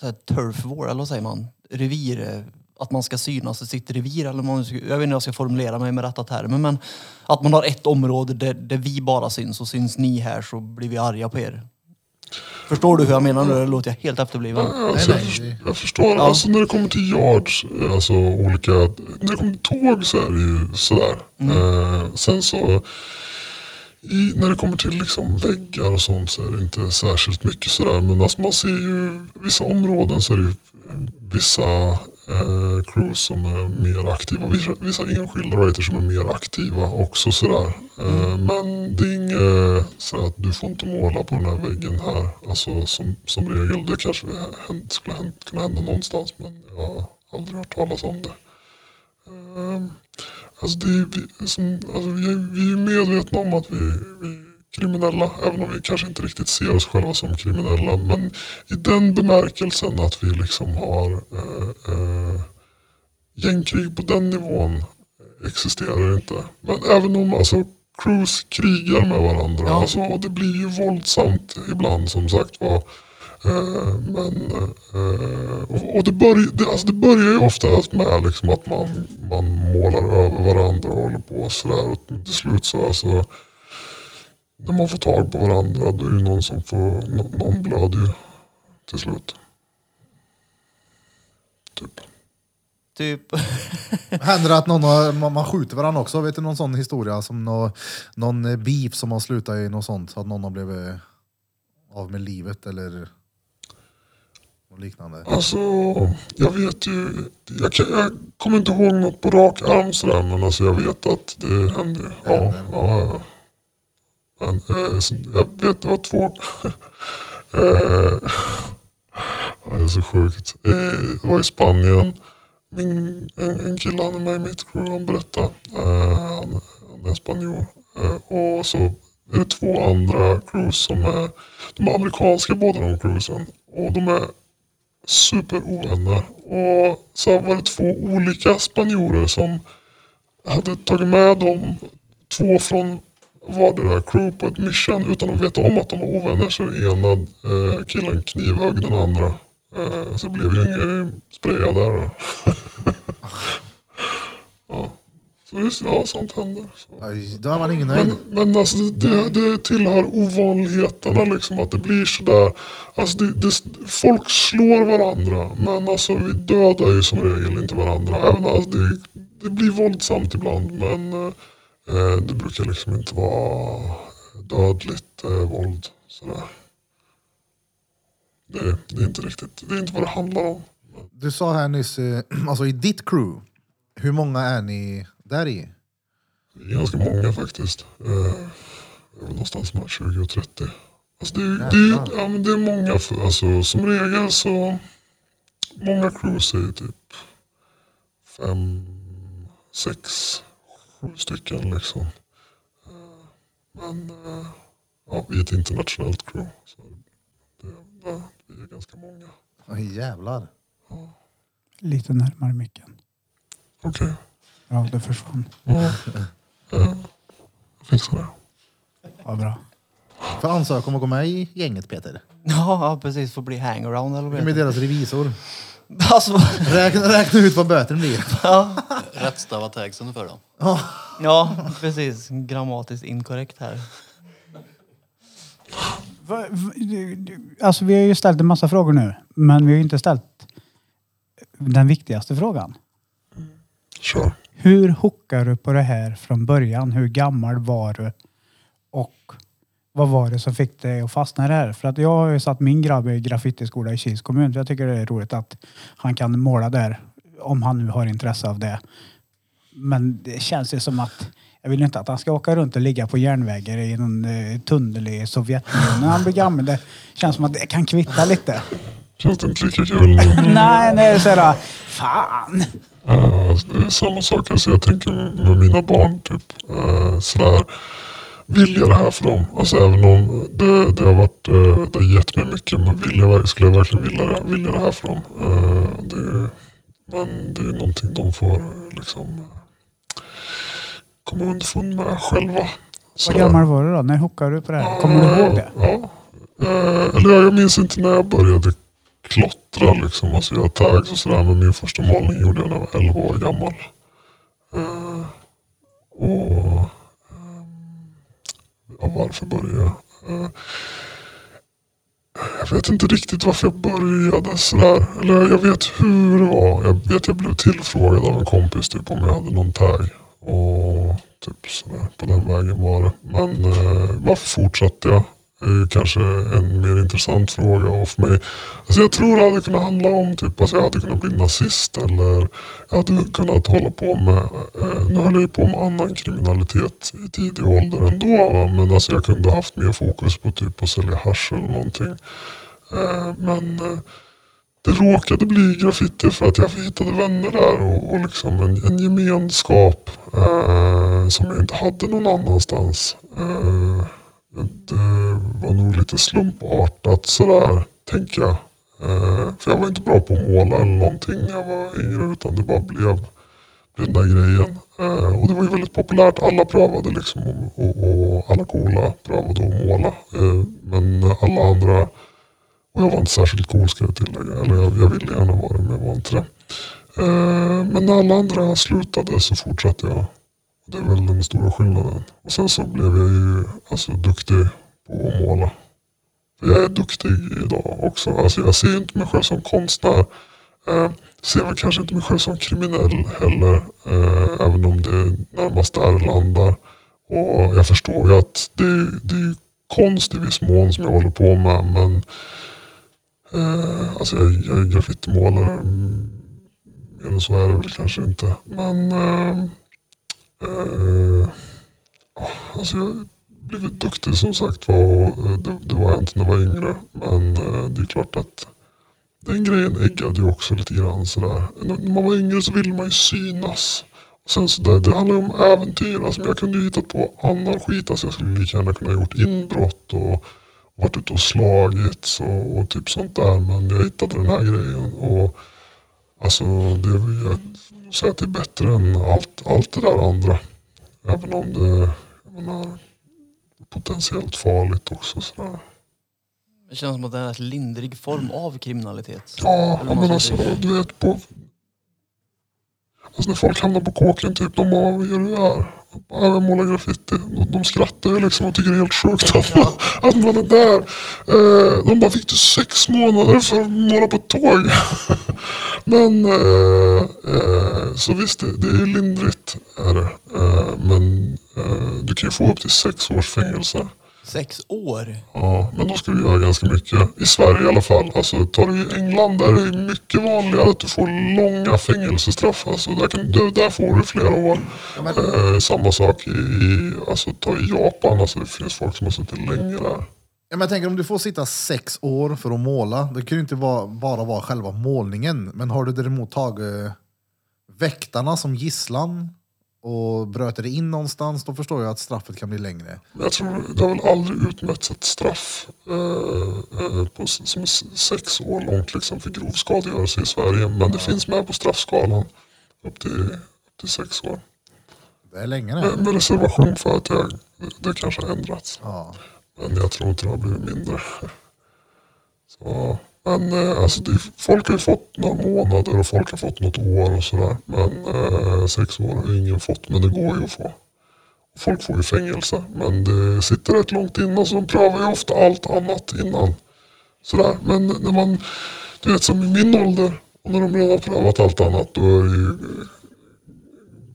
S3: så här, turf war, eller vad säger man? Revir, eh, att man ska synas i sitt revir, eller man, ska- jag vet inte hur jag ska formulera mig med rätta termer, men att man har ett område där, där vi bara syns och syns ni här så blir vi arga på er. Förstår du hur jag menar nu? Det låter jag helt efterbliven.
S4: Alltså,
S1: nej,
S4: jag, förstår, jag förstår. Alltså när det kommer till yards, alltså olika, när det kommer till tåg så är det ju sådär. Eh, sen så, i, när det kommer till liksom väggar och sånt så är det inte särskilt mycket sådär. Men alltså man ser ju vissa områden så är det ju vissa eh, crews som är mer aktiva. Vissa, vissa enskilda writers som är mer aktiva också sådär. Eh, men det är inget så att du får inte måla på den här väggen här. Alltså som, som regel. Det kanske hänt, skulle hänt, kunna hända någonstans men jag har aldrig hört talas om det. Eh, Alltså det är, vi, som, alltså vi, är, vi är medvetna om att vi, vi kriminella, även om vi kanske inte riktigt ser oss själva som kriminella. Men i den bemärkelsen att vi liksom har eh, eh, gängkrig på den nivån existerar inte. Men även om alltså crews krigar med varandra,
S3: Ja.
S4: alltså, och det blir ju våldsamt ibland som sagt var. Eh, men, eh, och, och det, börj, det, alltså det börjar ju oftast med liksom att man, man målar över varandra och håller på sådär. Och till slut så alltså, när man får tag på varandra då är det någon som får, nå- någon blöder ju till slut. Typ.
S3: Typ.
S1: Händer det att någon har, man, skjuter varandra också? Vet du någon sån historia? Som nå, någon eh, beef som har slutat i något sånt? Att någon har blivit av med livet eller något liknande?
S4: Alltså, jag vet ju, jag, kan, jag kommer inte ihåg något på rak arm sådär men alltså jag vet att det hände. ju. Ja, ja, ja. Men, eh, jag vet det var två. eh, ja, det är så sjukt. Eh, det var i Spanien. Min, en, en kille han är med i mitt crew, han berättade. Eh, han, han är spanjor. Eh, och så är det två andra crews som är, de är amerikanska båda de cruisen. Och de är superovänner. Och så var det två olika spanjorer som hade tagit med dem, två från vardera crew på ett mission utan att veta om att de var ovänner. Så ena eh, killen knivhögg den andra. Eh, så det blev ju ingen spraya där. ja. Så visst, ja, sånt händer. Så.
S1: Aj, Då är man ingen nöjd.
S4: Men, men alltså det, det tillhör ovanligheterna liksom att det blir sådär. Alltså det, det, folk slår varandra men alltså vi dödar ju som regel inte varandra. Även alltså det, det blir våldsamt ibland men eh, det brukar liksom inte vara dödligt eh, våld. Sådär. Det, det är inte riktigt, det är inte vad det handlar om.
S1: Du sa här nyss, eh, alltså i ditt crew, hur många är ni där i?
S4: Det ganska många faktiskt. Eh, är väl någonstans mellan 20 och 30. Alltså det, är- det, är- ja, men det är många. För, alltså, som regel så, många crews är typ fem, sex, stycken liksom. Eh, men eh, ja, vi är ett internationellt crew. Så det, det, vi är ganska många.
S1: Oj jävlar.
S2: Lite närmare micken.
S4: Okej,
S2: Ja, det försvann.
S4: ja. eh, jag fixar det.
S2: Ja, bra.
S1: Får ansöka om att gå med i gänget Peter.
S3: Ja, ja, precis. Får bli hangaround eller vad heter det?
S1: deras revisor?
S3: Alltså,
S1: Räkna, räkna ut vad böten blir.
S3: ja.
S5: Rättstava tagsen för dem.
S3: ja, precis. Grammatiskt inkorrekt här.
S2: Va- va- du- du- Alltså vi har ju ställt en massa frågor nu, men vi har ju inte ställt den viktigaste frågan.
S4: Kör.
S2: Hur hookar du på det här från början? Hur gammal var du? Och vad var det som fick dig att fastna i det här? För att jag har ju satt min grabb i graffitiskola i Kils kommun. Jag tycker det är roligt att han kan måla där. Om han nu har intresse av det. Men det känns ju som att jag vill inte att han ska åka runt och ligga på järnvägar i någon eh, tunnel i Sovjetunionen när han blir gammal. Det känns som att det kan kvitta lite.
S4: Känns det inte lika kul?
S2: Nej, nej, sådär. Fan!
S4: Eh, det är samma sak. Alltså jag tänker med mina barn. Typ, uh, sådär. Vill jag det här för dem? Alltså även om det, det har varit, uh, det har gett mig mycket. Men vill jag, skulle jag verkligen vilja det, vill jag det här för dem? Eh, det, men det är någonting de får eh, liksom komma underfund med själva.
S2: Vad gammal var du då? När hookade du på det här? Kommer du ihåg det?
S4: Ja. Eh, eller jag minns inte när jag började klottra liksom. Alltså jag tags och sådär. Men min första målning gjorde jag när jag var 11 år gammal. Eh, och ja, varför började jag? Jag vet inte riktigt varför jag började sådär. Eller jag vet hur det var. Jag vet jag blev tillfrågad av en kompis typ om jag hade någon tag. Och typ sådär. På den vägen var det. Men eh, varför fortsatte jag? Är ju kanske en mer intressant fråga. Och för mig, alltså jag tror det hade kunnat handla om typ, alltså jag hade kunnat bli nazist eller jag hade kunnat hålla på med, eh, nu höll jag ju på med annan kriminalitet i tidig ålder ändå. Va? Men alltså jag kunde haft mer fokus på typ att sälja hasch eller någonting. Eh, men eh, det råkade bli graffiti för att jag hittade vänner där och, och liksom en, en gemenskap eh, som jag inte hade någon annanstans. Eh, det eh, var nog lite slumpartat sådär, tänker jag. Eh, för jag var inte bra på att måla eller någonting när jag var yngre utan det bara blev, blev den där grejen. Eh, och det var ju väldigt populärt. Alla prövade liksom och, och, och alla coola prövade att måla. Eh, men alla andra och jag var inte särskilt cool ska jag tillägga. Eller jag, jag ville gärna vara det men jag var inte det. Eh, men när alla andra slutade så fortsatte jag. Det är väl den stora skillnaden. Och sen så blev jag ju alltså, duktig på att måla. För jag är duktig idag också. Alltså, jag ser inte mig själv som konstnär. Eh, ser väl kanske inte mig själv som kriminell heller. Eh, även om det närmast där landar. Och jag förstår ju att det, det är konst i viss mån som jag håller på med. Men Eh, alltså jag, jag är graffitimålare. Mm, mer än så är det väl kanske inte. Men eh, eh, alltså jag har blivit duktig som sagt var. och, Det, det var jag inte när jag var yngre. Men eh, det är klart att den grejen äggade ju också lite grann sådär. När man var yngre så ville man ju synas. Sen så där, det handlar ju om äventyr. Alltså, men jag kunde ju hittat på annan skit. Alltså, jag skulle lika gärna kunna gjort inbrott och varit ute och slagits och, och typ sånt där. Men jag hittade den här grejen. Och alltså det är väl, jag säga att det är bättre än allt, allt det där andra. Även om det menar, är potentiellt farligt också. Sådär.
S3: Det känns som att det är en lindrig form av kriminalitet.
S4: Ja, men alltså du vet på... Alltså när folk hamnar på kåken typ, de bara vad gör du här? Ja, men måla graffiti. De, de skrattar ju liksom och tycker det är helt sjukt att man, att man är där. Eh, de bara, fick du sex månader för att måla på ett tåg? men eh, eh, så visst, det, det är lindrigt. Är det. Eh, men eh, du kan ju få upp till sex års fängelse.
S3: Sex år?
S4: Ja, men då ska du göra ganska mycket. I Sverige i alla fall. Alltså, tar du i England där är det mycket vanligare att du får långa fängelsestraff. Alltså, där, kan, där, där får du flera år. Eh, samma sak i, i alltså, ta i Japan. Alltså, det finns folk som har suttit länge där.
S1: Ja, men jag tänker om du får sitta sex år för att måla, det kan ju inte vara, bara vara själva målningen. Men har du däremot tagit väktarna som gisslan och bröt dig in någonstans, då förstår jag att straffet kan bli längre.
S4: Men jag tror det har väl aldrig utmätts ett straff eh, eh, på, som är sex år långt liksom, för grov skadegörelse i Sverige. Men det finns med på straffskalan upp till, upp till sex år.
S1: Det är länge
S4: Med,
S1: det.
S4: med reservation för att jag, det kanske har ändrats.
S1: Ja.
S4: Men jag tror inte det har blivit mindre. Så, men eh, alltså det, folk har ju fått några månader och folk har fått något år och sådär. Men eh, sex år har ingen fått. Men det går ju att få. Folk får ju fängelse. Men det sitter rätt långt innan så de prövar ju ofta allt annat innan. Sådär. Men när man, du vet som i min ålder och när de redan har prövat allt annat då är det ju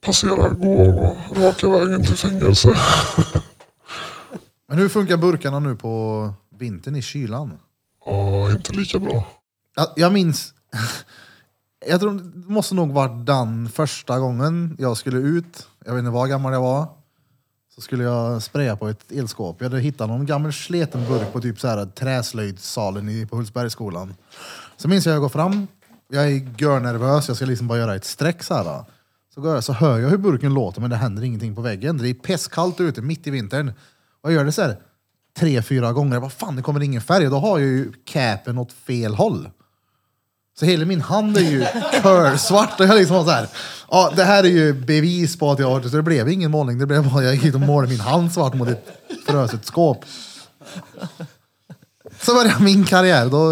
S4: Passerar, passera, gå och raka vägen till fängelse.
S1: Men hur funkar burkarna nu på vintern i kylan?
S4: Ja, inte lika bra.
S1: Jag, jag minns, jag tror det måste nog varit den första gången jag skulle ut, jag vet inte vad gammal jag var, så skulle jag spraya på ett elskåp. Jag hade hittat någon gammal sleten burk på typ så här träslöjdssalen i, på Hultsbergsskolan. Så minns jag att jag går fram, jag är görnervös, jag ska liksom bara göra ett streck så här. Så, går jag, så hör jag hur burken låter men det händer ingenting på väggen. Det är pestkallt ute mitt i vintern. Och jag gör det så här tre, fyra gånger. Vad fan, det kommer ingen färg. Då har jag ju capen åt fel håll. Så hela min hand är ju körsvart och jag liksom var så här. Ja, det här är ju bevis på att jag har Så det blev ingen målning. Det blev bara jag gick och målade min hand svart mot ett fruset skåp. Så började min karriär. Då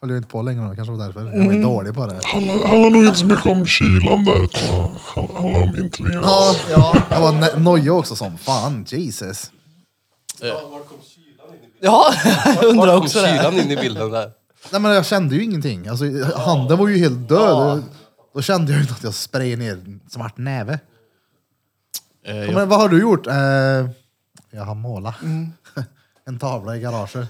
S1: höll jag inte på längre. då. Kanske var därför. Jag var ju dålig på det.
S4: handlar, handlar nog inte så mycket om kylan där. Det handlar om intelligens.
S1: Ja, ja. Jag var nojig också som fan. Jesus.
S3: Ja, jag undrar
S7: Var kom
S3: också det.
S7: kylan in i bilden där?
S1: Nej, men jag kände ju ingenting. Alltså, handen var ju helt död. Då kände jag ju att jag sprayade ner en svart näve.
S5: Eh,
S1: Ja,
S5: jag,
S1: men vad har du gjort? Eh, jag har målat. en tavla i garaget.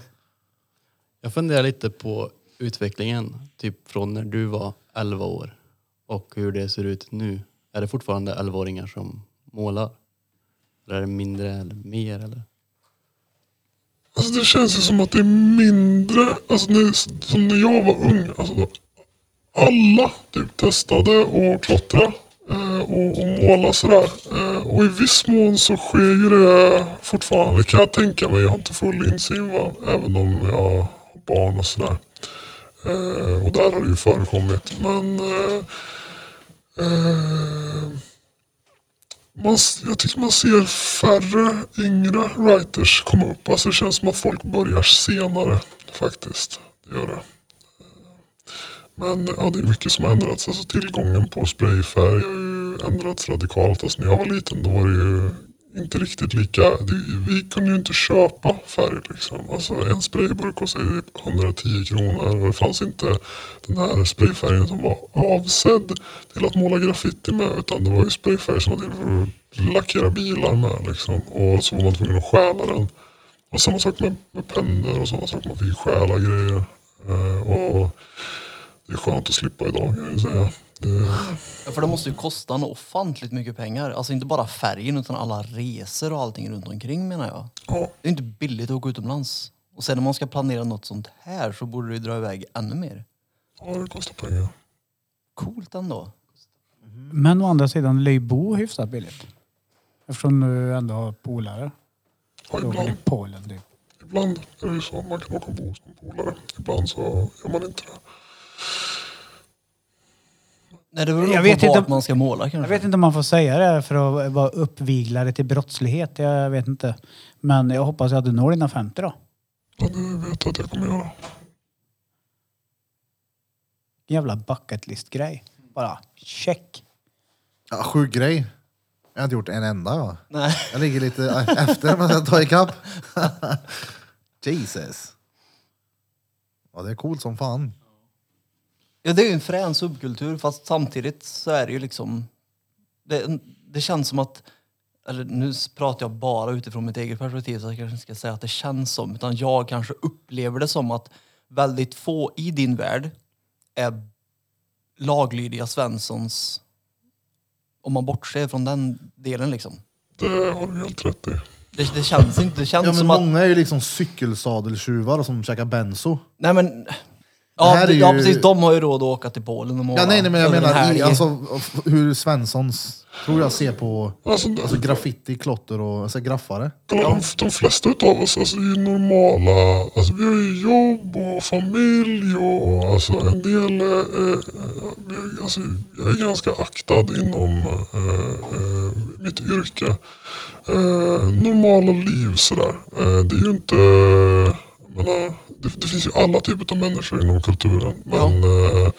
S5: jag funderar lite på utvecklingen, typ från när du var 11 år och hur det ser ut nu. Är det fortfarande 11-åringar som målar? Eller är det mindre eller mer? Eller?
S4: Alltså det känns ju som att det är mindre, alltså när, som när jag var ung. Alltså alla typ testade att klottra eh, och, och måla sådär. Eh, och i viss mån så sker ju det fortfarande kan jag tänka mig. Jag har inte full insyn va? även om jag har barn och sådär. Eh, och där har det ju förekommit. Men eh, eh, man, jag tycker man ser färre yngre writers komma upp. Alltså det känns som att folk börjar senare faktiskt. Det gör det. Men ja, det är mycket som har ändrats. Alltså tillgången på sprayfärg har ju ändrats radikalt. Alltså när jag var liten då var det ju inte riktigt lika. Det, vi kunde ju inte köpa färg liksom. Alltså en sprayburk kostade 110 typ kronor och det fanns inte den här sprayfärgen som var avsedd till att måla graffiti med. Utan det var ju sprayfärg som var till typ för att lackera bilar med liksom. Och så var man tvungen att stjäla den. Och samma sak med, med pennor och sådana saker. Man fick stjäla grejer. Eh, och det är skönt att slippa idag kan jag säga.
S3: Ja, för det måste ju kosta något ofantligt mycket pengar. Alltså inte bara färgen utan alla resor och allting runt omkring menar jag.
S4: ja,
S3: Det är inte billigt att åka utomlands. Och sen när man ska planera något sånt här så borde det ju dra iväg ännu mer.
S4: ja, det kostar pengar.
S3: Coolt ändå.
S2: Men å andra sidan lär ju bo hyfsat billigt. Eftersom du ändå har polare.
S4: Ja,
S2: Du åker
S4: ibland,
S2: till Polen typ.
S4: ibland är det ju så. Man kan åka och bo en polare. Ibland så gör man inte det.
S3: Nej, det beror
S2: Jag
S3: nog
S2: vet
S3: på
S2: inte
S3: man ska måla kanske.
S2: Jag vet inte om man får säga det för att vara uppviglare till brottslighet. Jag vet inte. Men jag hoppas att du når dina 50 då.
S4: Ja, det vet jag att jag kommer göra.
S2: Jävla bucket list grej. Bara check.
S1: Ja, sjuk grej. Jag har inte gjort en enda. Ja.
S3: Nej.
S1: Jag ligger lite efter men jag tar ikapp. Jesus. Ja, det är coolt som fan.
S3: Ja, det är ju en frän subkultur fast samtidigt så är det ju liksom... Det, det känns som att... Eller nu pratar jag bara utifrån mitt eget perspektiv så jag kanske inte ska säga att det känns som. Utan jag kanske upplever det som att väldigt få i din värld är laglydiga Svenssons. Om man bortser från den delen liksom.
S4: Det har du helt rätt i.
S3: Det, det känns inte... Det känns
S1: Ja, men
S3: som att...
S1: många är ju liksom cykelsadeltjuvar som käkar benzo.
S3: Nej men...
S1: Det
S3: Ja,
S1: här är
S3: ja
S1: ju-
S3: precis. De har ju råd att åka till Polen och måla.
S1: Ja, nej, nej, men jag menar i, alltså, hur Svenssons, tror jag, ser på
S4: Alltså,
S1: alltså, graffiti, klotter och alltså, graffare.
S4: de, de flesta utav oss alltså, är ju normala. Alltså, vi har ju jobb och familj och alltså, en del... Eh, eh, alltså, jag är ganska aktad inom eh, eh, mitt yrke. Eh, normala liv sådär. Eh, det är ju inte... Menar, det, det finns ju alla typer av människor inom kulturen. Men eh,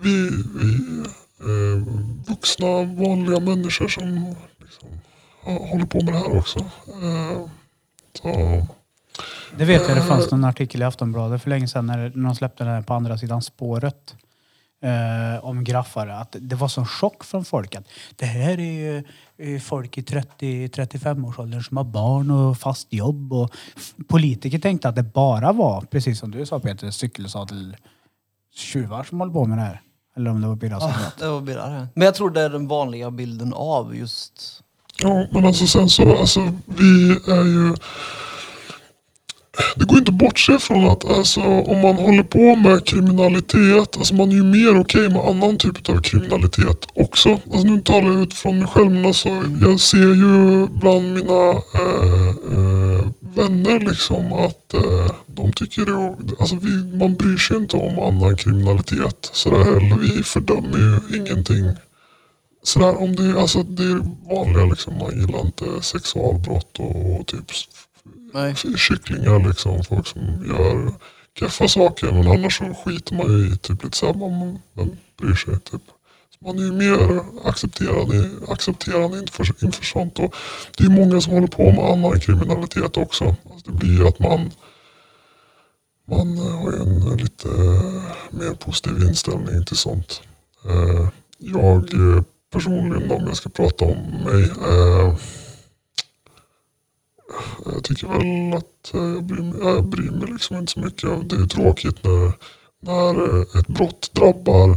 S4: vi, vi eh, vuxna vanliga människor som liksom, ja, håller på med det här också. Eh, så,
S2: Det vet jag, det fanns någon artikel i Aftonbladet för länge sedan när de släppte den här på andra sidan spåret. Eh, om graffare. Att det var sån chock från folk att det här är ju folk i 30-35-årsåldern som har barn och fast jobb. Och politiker tänkte att det bara var, precis som du sa Peter, cykelsadeltjuvar som håller på med det här. Eller om det var Birra som sa.
S3: Det var billigare. Men jag tror det är den vanliga bilden av just...
S4: ja, men alltså sen så, alltså vi är ju... Det går inte att bortse från att alltså, om man håller på med kriminalitet, alltså man är ju mer okej med annan typ av kriminalitet också. Alltså nu talar jag utifrån mig själv men alltså jag ser ju bland mina eh, eh, vänner liksom att eh, de tycker det, alltså vi, man bryr sig inte om annan kriminalitet sådär heller. Vi fördömer ju ingenting sådär om det, alltså det är vanliga liksom, man gillar inte sexualbrott och, typ
S3: Nej.
S4: Alltså, kycklingar liksom, folk som gör keffa saker men annars så skiter man ju i typ lite såhär, man, man bryr sig typ. Så man är ju mer accepterande, accepterande inför, inför sånt och det är många som håller på med annan kriminalitet också. Alltså det blir ju att man man eh, har ju en eh, lite eh, mer positiv inställning till sånt. Jag personligen om jag ska prata om mig. Jag tycker väl att eh, jag bryr mig, jag bryr mig liksom inte så mycket. Det är tråkigt när, när eh, ett brott drabbar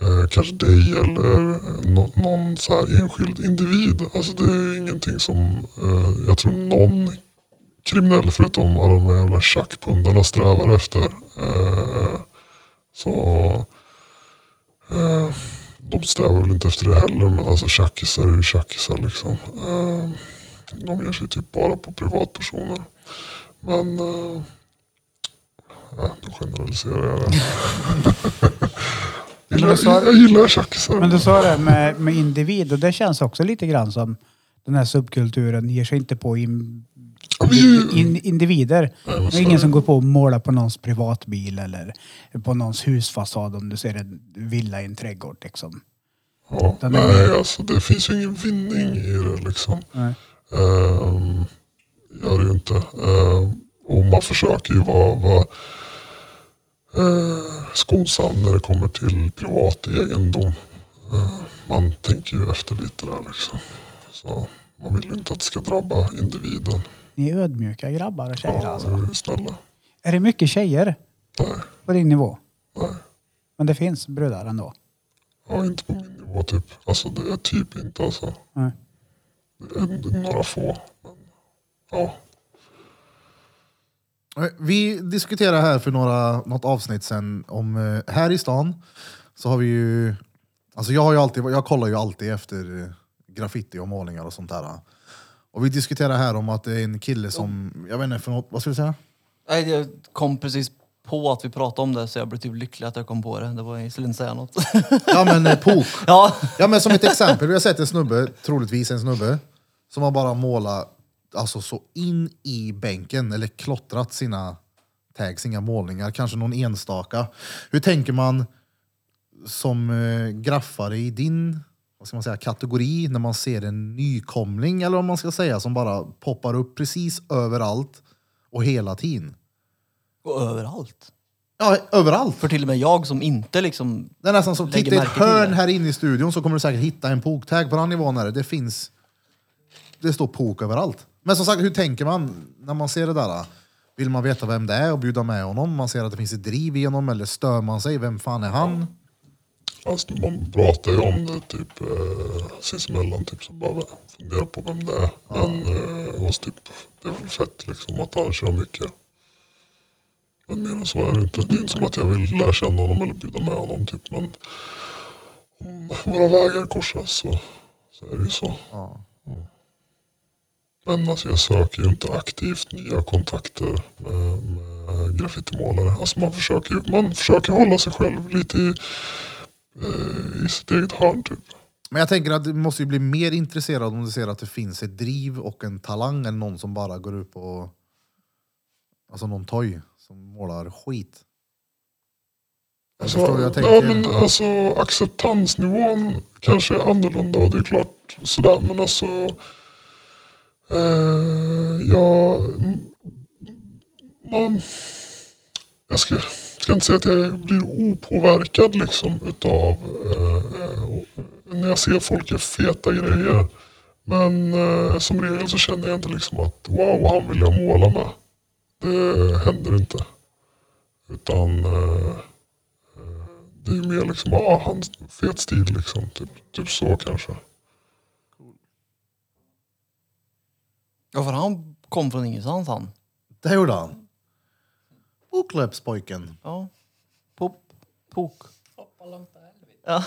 S4: eh, kanske dig eller eh, nå- någon så här enskild individ. Alltså det är ingenting som eh, jag tror någon kriminell förutom alla de här jävla tjackpundarna strävar efter. Eh, så eh, de strävar väl inte efter det heller men alltså tjackisar är ju tjackisar liksom. De ger sig typ bara på privatpersoner. Men eh, då generaliserar jag det.
S2: Men
S4: jag,
S2: sa-
S4: gillar tjackisar.
S2: Men du sa det med, med individ och det känns också lite grann som den här subkulturen ger sig inte på in,
S4: Ja, ju-
S2: in, individer.
S4: men
S2: Det är ingen som går på och målar på någons privatbil eller på någons husfasad om du ser en villa i en trädgård. Liksom.
S4: Ja, nej, alltså det finns ju ingen vinning i det liksom.
S2: Nej.
S4: Ehm, gör det ju inte. Ehm, och man försöker ju vara, vara eh, skonsam när det kommer till privat egendom. Eh, man tänker ju efter lite där liksom. Så man vill ju inte att det ska drabba individen.
S2: Ni är ödmjuka grabbar och tjejer
S4: Ja,
S2: alltså.
S4: snälla.
S2: Är det mycket tjejer
S4: Nej,
S2: på din nivå?
S4: nej.
S2: Men det finns brudar ändå?
S4: Ja, inte på min nivå typ. Alltså det är typ inte alltså.
S2: Nej.
S4: Några få. Men, ja.
S1: Vi diskuterade här för några, något avsnitt sen om eh, här i stan så har vi ju, alltså jag har ju alltid, jag kollar ju alltid efter eh, graffiti och målningar och sånt där. Och vi diskuterade här om att det är en kille som, jag vet inte, för något, vad ska vi säga?
S3: Nej, jag kom precis på att vi pratade om det så jag blev typ lycklig att jag kom på det. Det var, jag skulle inte säga något.
S1: Ja men eh, Pok.
S3: ja,
S1: Ja men som ett exempel, vi har sett en snubbe, troligtvis en snubbe, som har bara målat alltså så in i bänken eller klottrat sina tags, inga målningar, kanske någon enstaka. Hur tänker man som eh, graffare i din vad ska man säga, kategori när man ser en nykomling eller om man ska säga som bara poppar upp precis överallt och hela tiden?
S3: Och överallt.
S1: Ja, överallt.
S3: För till och med jag som inte liksom...
S1: Det är nästan som, titta i ett hörn här inne i studion så kommer du säkert hitta en poktag på den nivån. Här. Det finns, det står pok överallt. Men som sagt, hur tänker man när man ser det där? Vill man veta vem det är och bjuda med honom? Man ser att det finns ett driv i honom eller stör man sig? Vem fan är han?
S4: Alltså, man pratar ju om det typ eh, sinsemellan. Typ, så bara fundera på vem det är. Men eh, hos typ, det är väl fett liksom att han kör mycket. Men mer än så är det inte. Det är inte som att jag vill lära känna honom eller bjuda med honom. Typ. Men om våra vägar korsas så, så är det ju så.
S1: Ja.
S4: Men alltså jag söker ju inte aktivt nya kontakter med, med graffitimålare. Alltså man försöker, man försöker hålla sig själv lite i, eh, i sitt eget hörn typ.
S1: Men jag tänker att du måste ju bli mer intresserad om du ser att det finns ett driv och en talang än någon som bara går upp och... Alltså någon toj som målar skit. Jag
S4: Alltså,
S1: jag
S4: ja,
S1: tänker.
S4: men alltså acceptansnivån kanske är annorlunda och det är klart sådär men alltså eh, jag, man, jag ska, ska inte säga att jag blir opåverkad liksom utav eh, eh, när jag ser folk göra feta grejer. Men eh, som regel så känner jag inte liksom att wow, han vill jag måla med. Det händer inte. Utan eh, det är ju mer liksom, ah, han fet stil liksom. Typ, typ så kanske.
S3: Ja, för han kom från ingenstans han.
S1: Det gjorde han. Boklöpspojken.
S3: Ja. Pop. Pok. Ja.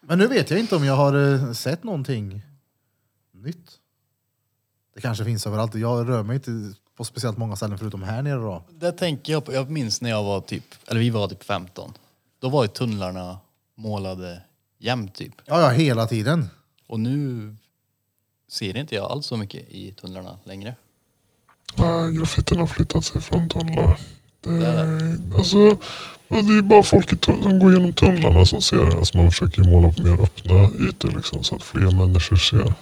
S1: Men nu vet jag inte om jag har eh, sett någonting nytt. Det kanske finns överallt. Jag rör mig inte på speciellt många ställen förutom här nere då.
S5: Det tänker jag på. Jag minns när jag var typ, eller vi var typ 15. Då var ju tunnlarna målade jämt typ.
S1: Ja, ja, hela tiden.
S5: Och nu ser inte jag alls så mycket i tunnlarna längre.
S4: Nej, graffitin har flyttat sig från tunnlar. Det är, alltså, det är bara folk som går igenom tunnlarna som ser det. Alltså man försöker måla på mer öppna ytor liksom, så att fler människor ser.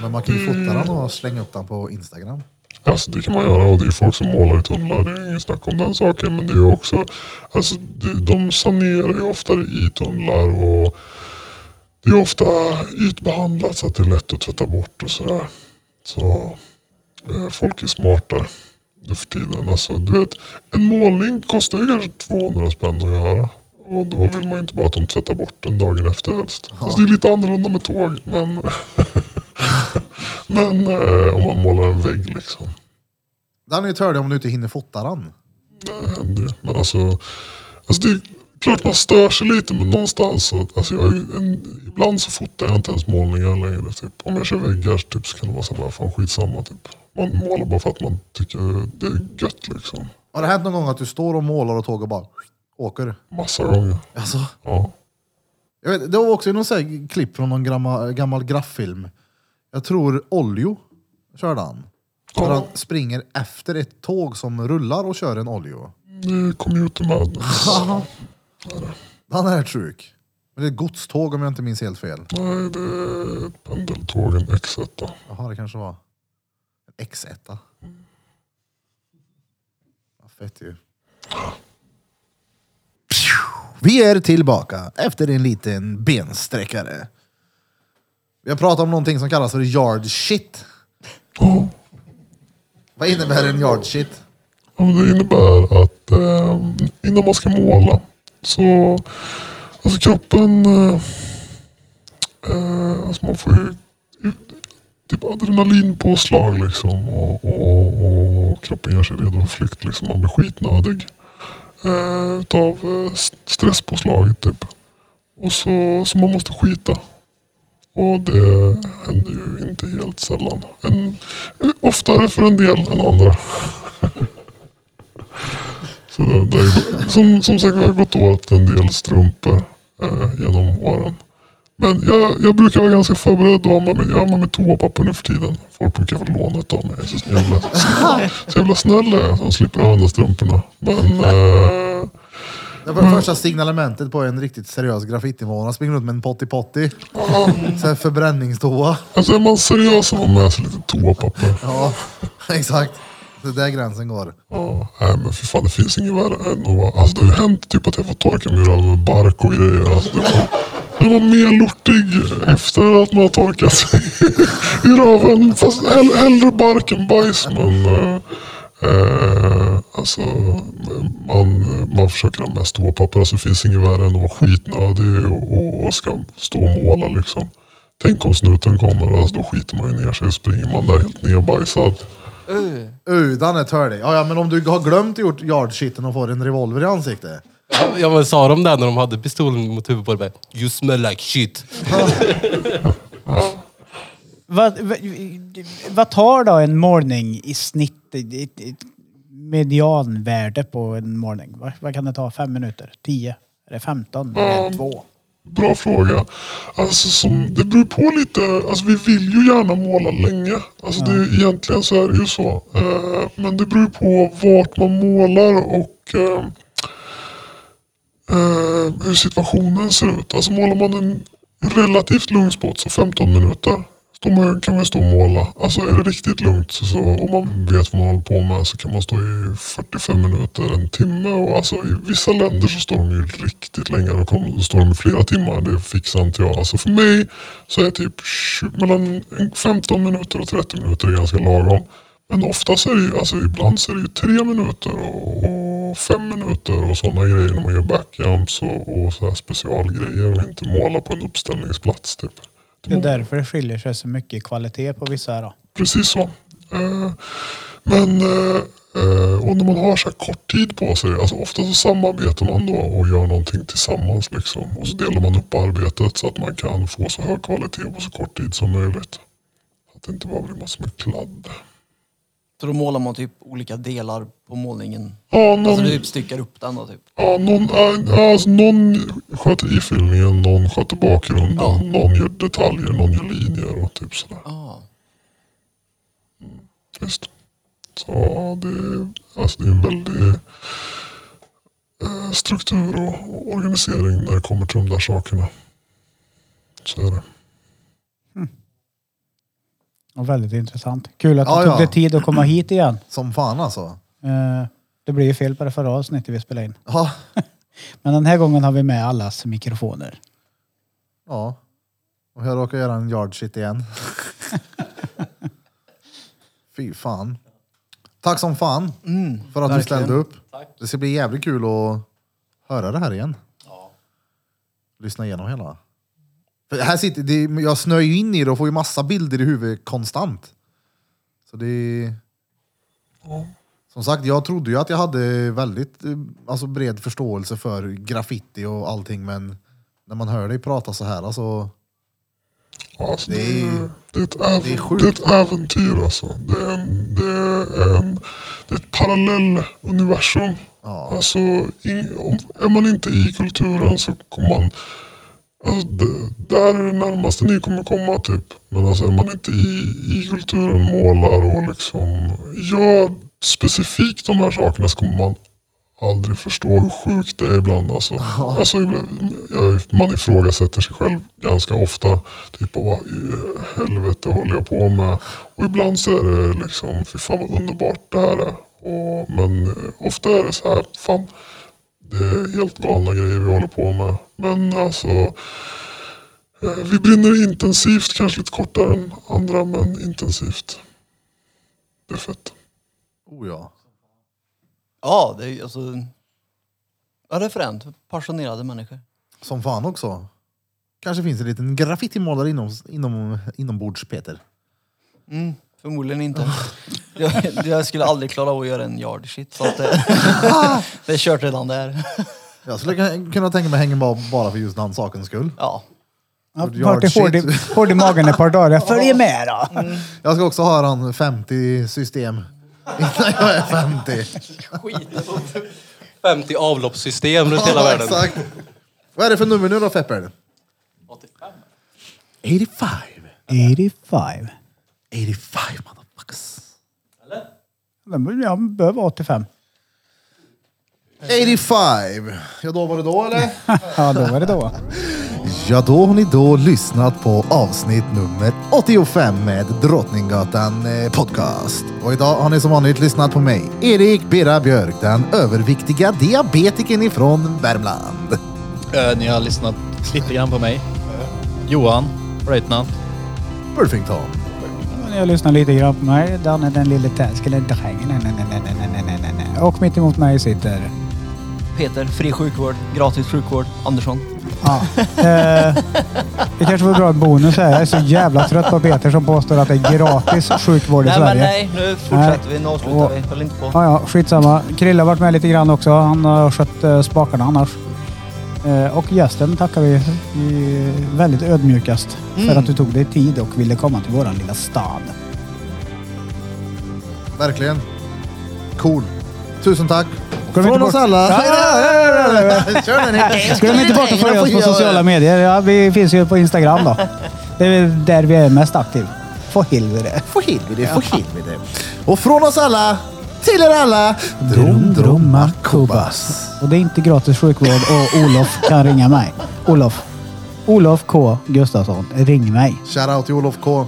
S1: Men man kan ju fota den och slänga upp den på Instagram.
S4: Alltså det kan man göra och det är folk som målar i tunnlar. Det är ingen snack om den saken. Men det är också, alltså de sanerar ju oftare i tunnlar och det är ofta ytbehandlat så att det är lätt att tvätta bort och sådär. Så eh, folk är smarta nu för tiden. Alltså, du vet, en målning kostar ju kanske 200 spänn att göra. Och då vill man ju inte bara att de tvättar bort den dagen efter helst. Fast det är lite annorlunda med tåg. Men, men eh, om man målar en vägg liksom.
S1: Den är ju tördig om du inte hinner fota den.
S4: Det händer. Men alltså, alltså det är klart man stör sig lite men någonstans så, alltså jag, är ju en, ibland så fotar jag inte ens målningar längre. Typ. Om jag kör väggar typ, så kan det vara så bara, fan skitsamma typ. Man målar bara för att man tycker det är gött liksom.
S1: Har det hänt någon gång att du står och målar och tåget bara åker?
S4: Massa gånger.
S1: Alltså,
S4: Ja.
S1: jag vet, det var också någon sån här klipp från någon gammal, gammal grafffilm. Jag tror Oljo körde han. Där han springer efter ett tåg som rullar och kör en Oljo.
S4: Det är commuter madness.
S1: Han är sjuk. Men det är ett godståg om jag inte minns helt fel.
S4: Nej, det är pendeltågen X1. då.
S1: Jaha, det kanske var en X1. Ja, fett ju. Vi är tillbaka efter en liten bensträckare. Vi har pratat om någonting som kallas för yard shit. Vad innebär en yard shit?
S4: Ja, men det innebär att eh, innan man ska måla så alltså kroppen eh, eh, alltså man får ju ut- typ adrenalinpåslag liksom och, och, och kroppen gör sig redo för flykt liksom. Man blir skitnödig eh, utav eh, st- stresspåslaget typ. Och så, så man måste skita. Och det händer ju inte helt sällan. En, oftare för en del än andra. Så det, det är, som, som sagt, jag har gått åt en del strumpor eh, genom åren. Men jag, jag brukar vara ganska förberedd och använda, jag har med mig toapapper nu för tiden. Folk brukar få låna ett av mig. Så jävla, så jävla snäll är jag som slipper använda strumporna. Men eh,
S1: det var första signalementet på en riktigt seriös graffitimålare. Springer runt med en potti potti. Så här förbränningstoa.
S4: alltså är man seriös så har man med sig lite toapapper.
S1: Ja, exakt. Det är där gränsen går.
S4: Ja, nej men för fan det finns inget värre än att vara- Alltså det har ju hänt typ att jag får torka mig med bark och grejer. Alltså, det, var, det var mer lortig efter att man har torkat sig i röven. Fast hell, hellre bark än bajs. Men eh, eh, alltså man, man försöker ha mest toapapper. Alltså det finns inget värre än att vara skitnödig och, och ska stå och måla liksom. Tänk om snuten kommer, alltså, då skiter man ju ner sig och springer man där helt nerbajsad.
S3: Uh.
S1: Den är törlig. Ja, ja, men om du har glömt gjort yardshiten och får en revolver i ansiktet.
S7: Ja men sa de det när de hade pistolen mot huvudet på dig? You smell like shit.
S2: Vad, vad, vad tar då en målning i snitt? Ett, ett, ett medianvärde på en målning? Vad, vad kan det ta? Fem minuter? Tio? Det femton? Är det två?
S4: Bra fråga. Alltså som, det beror på lite. Alltså vi vill ju gärna måla länge. Alltså det, är- egentligen så är det ju så. Eh, men det beror på vart man målar och eh, eh, hur situationen ser ut. Alltså målar man en relativt lugn spot så 15 minuter. Då man, kan man stå och måla. Alltså är det riktigt lugnt så, så om man vet vad man håller på med så kan man stå i 45 minuter, en timme. Och alltså i vissa länder så står de ju riktigt länge. Då står de i flera timmar. Det fixar inte jag. Alltså för mig så är typ 20, mellan 15 minuter och 30 minuter ganska lagom. Men oftast är det ju, alltså ibland så är det ju tre minuter och, och fem minuter och sådana grejer när man gör backjumps och, och så här specialgrejer och inte måla på en uppställningsplats typ.
S2: Det är därför det skiljer sig så mycket i kvalitet på vissa. Då.
S4: Precis så. Eh, men eh, eh, och när man har så här kort tid på sig, alltså ofta så samarbetar man då och gör någonting tillsammans liksom. Och så delar man upp arbetet så att man kan få så hög kvalitet på så kort tid som möjligt. Att det inte bara blir massor med kladd.
S3: Så då målar man typ olika delar på målningen.
S4: Ja, någon,
S3: Alltså du typ styckar upp den då typ.
S4: ja, någon, äh, alltså, någon sköter ifyllningen, någon sköter bakgrunden, någon gör detaljer, någon gör linjer och typ sådär.
S3: Ah.
S4: Visst. Så det, alltså det är en väldig eh, struktur och, och organisering när det kommer till de där sakerna. Så är det.
S2: Och väldigt intressant. Kul att
S1: Ja,
S2: du tog
S1: ja.
S2: dig tid att komma hit igen.
S1: Som fan alltså.
S2: Eh, det blev ju fel på det förra avsnittet vi spelade in.
S1: Ja.
S2: Men den här gången har vi med allas mikrofoner.
S1: ja. Och jag råkar göra en yardshit igen. Fy fan. Tack som fan för att du
S3: verkligen.
S1: ställde upp. Det ska bli jävligt kul att höra det här igen. Lyssna igenom hela. Här sitter, det, jag snöar ju in i det och får ju massa bilder i huvudet konstant. Så det är... Som sagt, jag trodde ju att jag hade väldigt eh, alltså, bred förståelse för graffiti och allting, men när man hör dig prata så här, alltså...
S4: Ja, Alltså,
S1: Det är-
S4: det, är ett äv-
S1: det är
S4: det är ett äventyr alltså. Det är, en, det är, en, det är ett parallelluniversum.
S1: Ja.
S4: Alltså, om, är man inte i kulturen så kommer man... Alltså, det, där är det närmaste ni kommer komma typ. Men alltså, är man inte i, i kulturen, målar och liksom gör specifikt de här sakerna så kommer man aldrig förstå hur sjukt det är ibland. Alltså. Alltså, ibland- jag- man ifrågasätter sig själv ganska ofta. Typ vad i helvete håller jag på med? Och ibland så är det liksom, fy fan vad underbart det här är. Och, men eh, ofta är det så här, fan det är helt galna grejer vi håller på med. Men alltså, eh, vi brinner intensivt, kanske lite kortare än andra men intensivt. Det är fett.
S1: Oh ja.
S3: Ja, det är alltså... Ja, det är fränt. Passionerade människor.
S1: Som fan också. Kanske finns en liten graffitimålare inom, inom, inombords, Peter.
S3: Mm, förmodligen inte. jag, jag skulle aldrig klara av att göra en yard shit. Så att det, det är kört redan där.
S1: Jag skulle kunna- kunna tänka mig hänga bara, bara för just den sakens skull.
S3: Ja.
S2: Jag
S1: Yard shit.
S2: hård, i- hård i magen ett par dagar. Jag följer med då.
S1: Jag ska också ha han 50 system innan jag är 50.
S7: 50 avloppssystem runt hela världen.
S1: Exakt. Vad är det för nummer nu då Fepper? 85.
S2: 85.
S1: 85 motherfuckers.
S2: Den ja, bör vara 85.
S1: 85. Ja, då var det då eller?
S2: Ja, då var det då.
S1: Ja, då har ni då lyssnat på avsnitt nummer 85 med Drottninggatan eh, podcast. Och idag har ni som vanligt lyssnat på mig, Erik Birra Björk, den överviktiga diabetikern ifrån Värmland.
S8: Eh, ni har lyssnat lite grann på mig. Johan Breitnant.
S1: Burfington.
S2: Ni har lyssnat lite grann på mig. Danne den lille taskele drängen. Nej, nej, nej, nej, nej, nej, nej, nej. Och mitt emot mig sitter...
S3: Peter, fri sjukvård, gratis sjukvård, Andersson.
S2: Ja. Eh, det kanske var bra bonus här. Jag är så jävla trött på Peter som påstår att det är gratis sjukvård i
S3: Nej men
S2: Sverige.
S3: nej, nu fortsätter vi. Nu avslutar
S2: Och-
S3: vi. Höll inte på.
S2: Ja, ja, skitsamma. Krille har varit med lite grann också. Han har skött eh, spakarna annars. Eh, och gästen tackar vi väldigt ödmjukast för att du tog dig tid och ville komma till våran lilla stad.
S1: Verkligen. Cool. Tusen tack. Från oss alla. Kör den.
S2: Glöm inte bort att följa oss på sociala medier. Ja, vi finns ju på Instagram då. Det är där vi är mest aktiva. Få helvete.
S1: Få helvete, få helvete. Och från oss alla till er alla.
S2: Drum, drumma, kubas. Och det är inte gratis sjukvård och Olof kan ringa mig. Olof. Olof K Gustafsson, ring mig.
S1: Shoutout till Olof K.